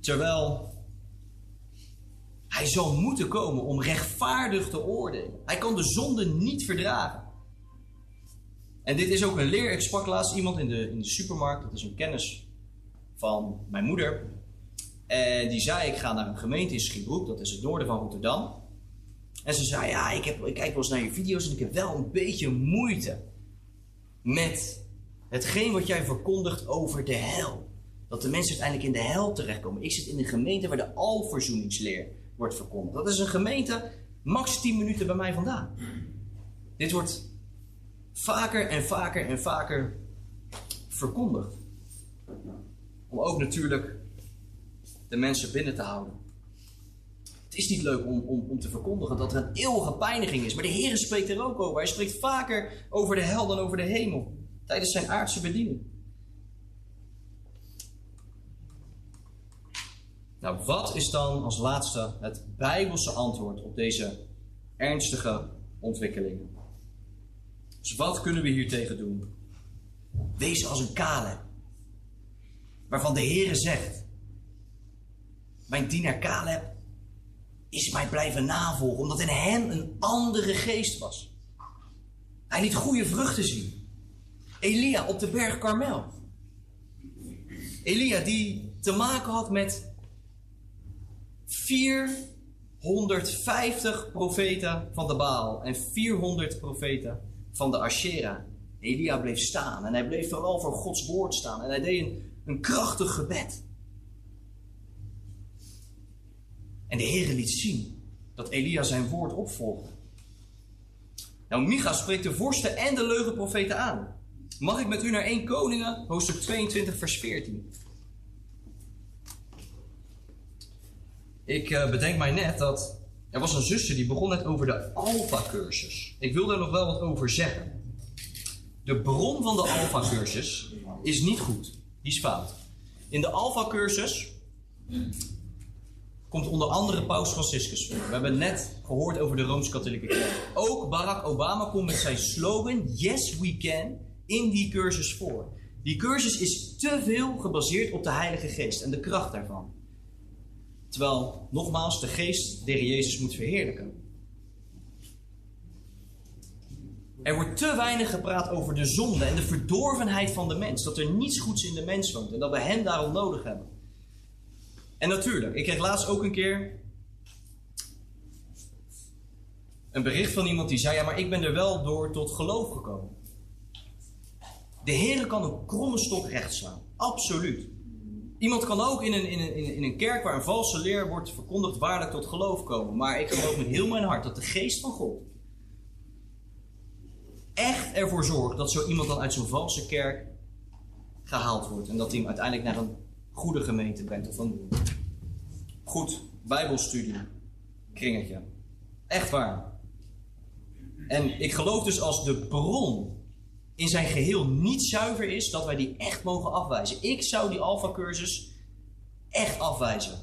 Terwijl hij zal moeten komen om rechtvaardig te oordelen. Hij kan de zonde niet verdragen. En dit is ook een leer. Ik sprak laatst iemand in de, in de supermarkt. Dat is een kennis van mijn moeder. En die zei, ik ga naar een gemeente in Schiebroek. Dat is het noorden van Rotterdam. En ze zei, ja, ik, heb, ik kijk wel eens naar je video's en ik heb wel een beetje moeite met hetgeen wat jij verkondigt over de hel. Dat de mensen uiteindelijk in de hel terechtkomen. Ik zit in een gemeente waar de alverzoeningsleer wordt verkondigd. Dat is een gemeente max 10 minuten bij mij vandaan. Dit wordt vaker en vaker en vaker verkondigd. Om ook natuurlijk de mensen binnen te houden. Het is niet leuk om, om, om te verkondigen dat er een eeuwige pijniging is. Maar de Heer spreekt er ook over. Hij spreekt vaker over de hel dan over de hemel. Tijdens zijn aardse bediening. Nou, wat is dan als laatste het Bijbelse antwoord op deze ernstige ontwikkelingen? Dus wat kunnen we hier tegen doen? Wees als een Caleb, waarvan de Heere zegt: Mijn dienaar Caleb is mij blijven navolgen, omdat in hem een andere geest was. Hij liet goede vruchten zien. Elia op de berg Karmel. Elia die te maken had met 450 profeten van de Baal en 400 profeten van de Asherah. Elia bleef staan en hij bleef vooral voor Gods woord staan en hij deed een, een krachtig gebed. En de Heere liet zien dat Elia zijn woord opvolgde. Nou, Micha spreekt de vorsten en de leugenprofeten aan. Mag ik met u naar 1 Koningen, hoofdstuk 22, vers 14? Ik eh, bedenk mij net dat er was een zuster die begon net over de Alpha-cursus. Ik wil daar nog wel wat over zeggen. De bron van de Alpha-cursus is niet goed. Die is fout. In de Alpha-cursus komt onder andere Paus Franciscus voor. We hebben net gehoord over de Rooms-Katholieke Kerk. Ook Barack Obama komt met zijn slogan Yes We Can in die cursus voor. Die cursus is te veel gebaseerd op de Heilige Geest en de kracht daarvan. Terwijl, nogmaals, de geest de Jezus moet verheerlijken. Er wordt te weinig gepraat over de zonde en de verdorvenheid van de mens. Dat er niets goeds in de mens woont en dat we hem daarom nodig hebben. En natuurlijk, ik kreeg laatst ook een keer een bericht van iemand die zei: Ja, maar ik ben er wel door tot geloof gekomen. De Heer kan een kromme stok recht slaan. Absoluut. Iemand kan ook in een, in, een, in een kerk waar een valse leer wordt verkondigd waarlijk tot geloof komen. Maar ik geloof met heel mijn hart dat de geest van God echt ervoor zorgt dat zo iemand dan uit zo'n valse kerk gehaald wordt. En dat hij hem uiteindelijk naar een goede gemeente brengt. Of een goed bijbelstudie kringetje. Echt waar. En ik geloof dus als de bron in zijn geheel niet zuiver is, dat wij die echt mogen afwijzen. Ik zou die alfa-cursus echt afwijzen.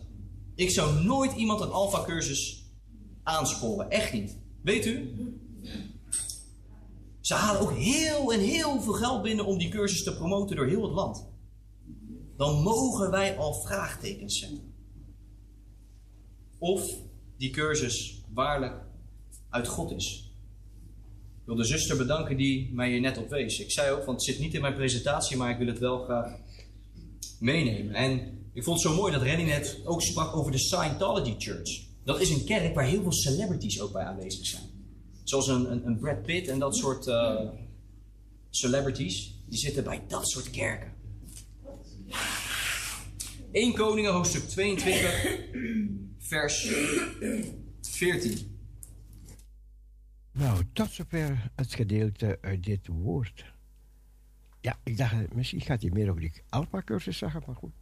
Ik zou nooit iemand een alfa-cursus aansporen. Echt niet. Weet u? Ze halen ook heel en heel veel geld binnen om die cursus te promoten door heel het land. Dan mogen wij al vraagtekens zetten. Of die cursus waarlijk uit God is. Wil de zuster bedanken die mij hier net op wees. Ik zei ook, want het zit niet in mijn presentatie, maar ik wil het wel graag meenemen. En ik vond het zo mooi dat Rennie net ook sprak over de Scientology Church. Dat is een kerk waar heel veel celebrities ook bij aanwezig zijn. Zoals een, een, een Brad Pitt en dat soort eh, celebrities. Die zitten bij dat soort kerken. 1 Koningen, hoofdstuk 22, vers 14. Nou, tot zover het gedeelte uit dit woord. Ja, ik dacht, misschien gaat hij meer over die Alpha-cursus zeggen, maar goed.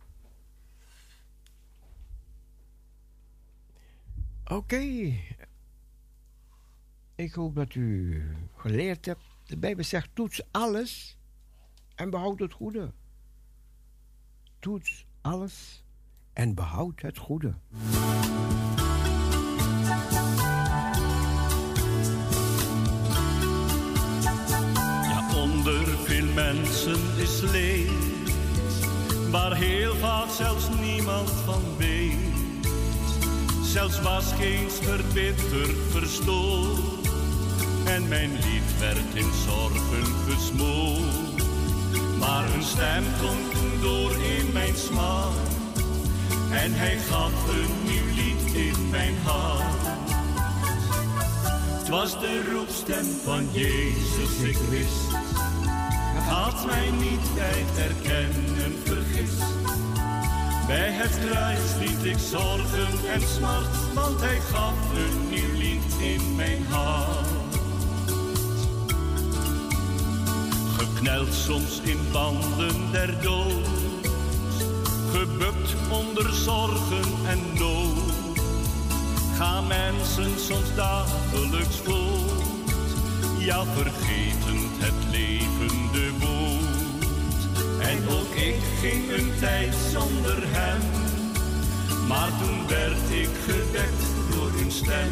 Oké. Ik hoop dat u geleerd hebt. De Bijbel zegt, toets alles en behoud het goede. Toets alles en behoud het goede. Mensen is leed, waar heel vaak zelfs niemand van weet. Zelfs was geen verbitterd verstoord, en mijn lied werd in zorgen gesmoord. Maar een stem klonk door in mijn smaak, en hij gaf een nieuw lied in mijn hart. Het was de roepstem van Jezus, ik wist. Had mij niet bij het herkennen vergist. Bij het kruis liet ik zorgen en smart, want hij gaf een nieuw lied in mijn hart. Gekneld soms in banden der dood, gebukt onder zorgen en nood gaan mensen soms dagelijks voort, ja vergetend het woord. En ook ik ging een tijd zonder hem, Maar toen werd ik gewekt door een stem.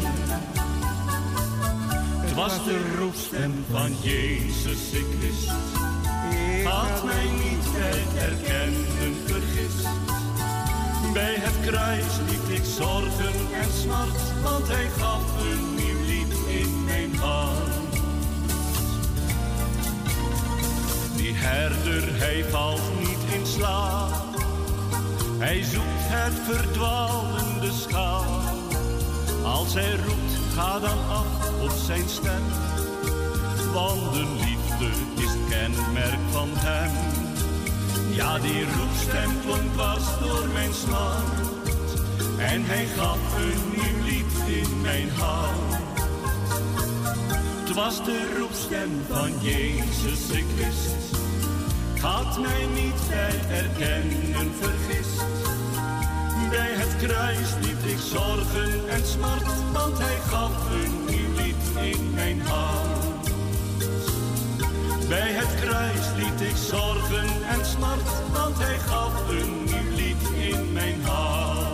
Het was de roepstem van Jezus, ik wist. Had mij niet bij het erkennen vergist. Bij het kruis liet ik zorgen en smart, want hij gaf een nieuw lied in mijn hart. Herder, hij valt niet in slaap. Hij zoekt het verdwalende schaap. Als hij roept, ga dan af op zijn stem. Want de liefde is het kenmerk van hem. Ja, die roepstem klonk dwars door mijn smart. En hij gaf een nieuw lied in mijn hart. Het was de roepstem van Jezus, ik wist. Had mij niet bij erkennen vergist. Bij het kruis liet ik zorgen en smart, want hij gaf een nieuw lied in mijn hart. Bij het kruis liet ik zorgen en smart, want hij gaf een nieuw lied in mijn hart.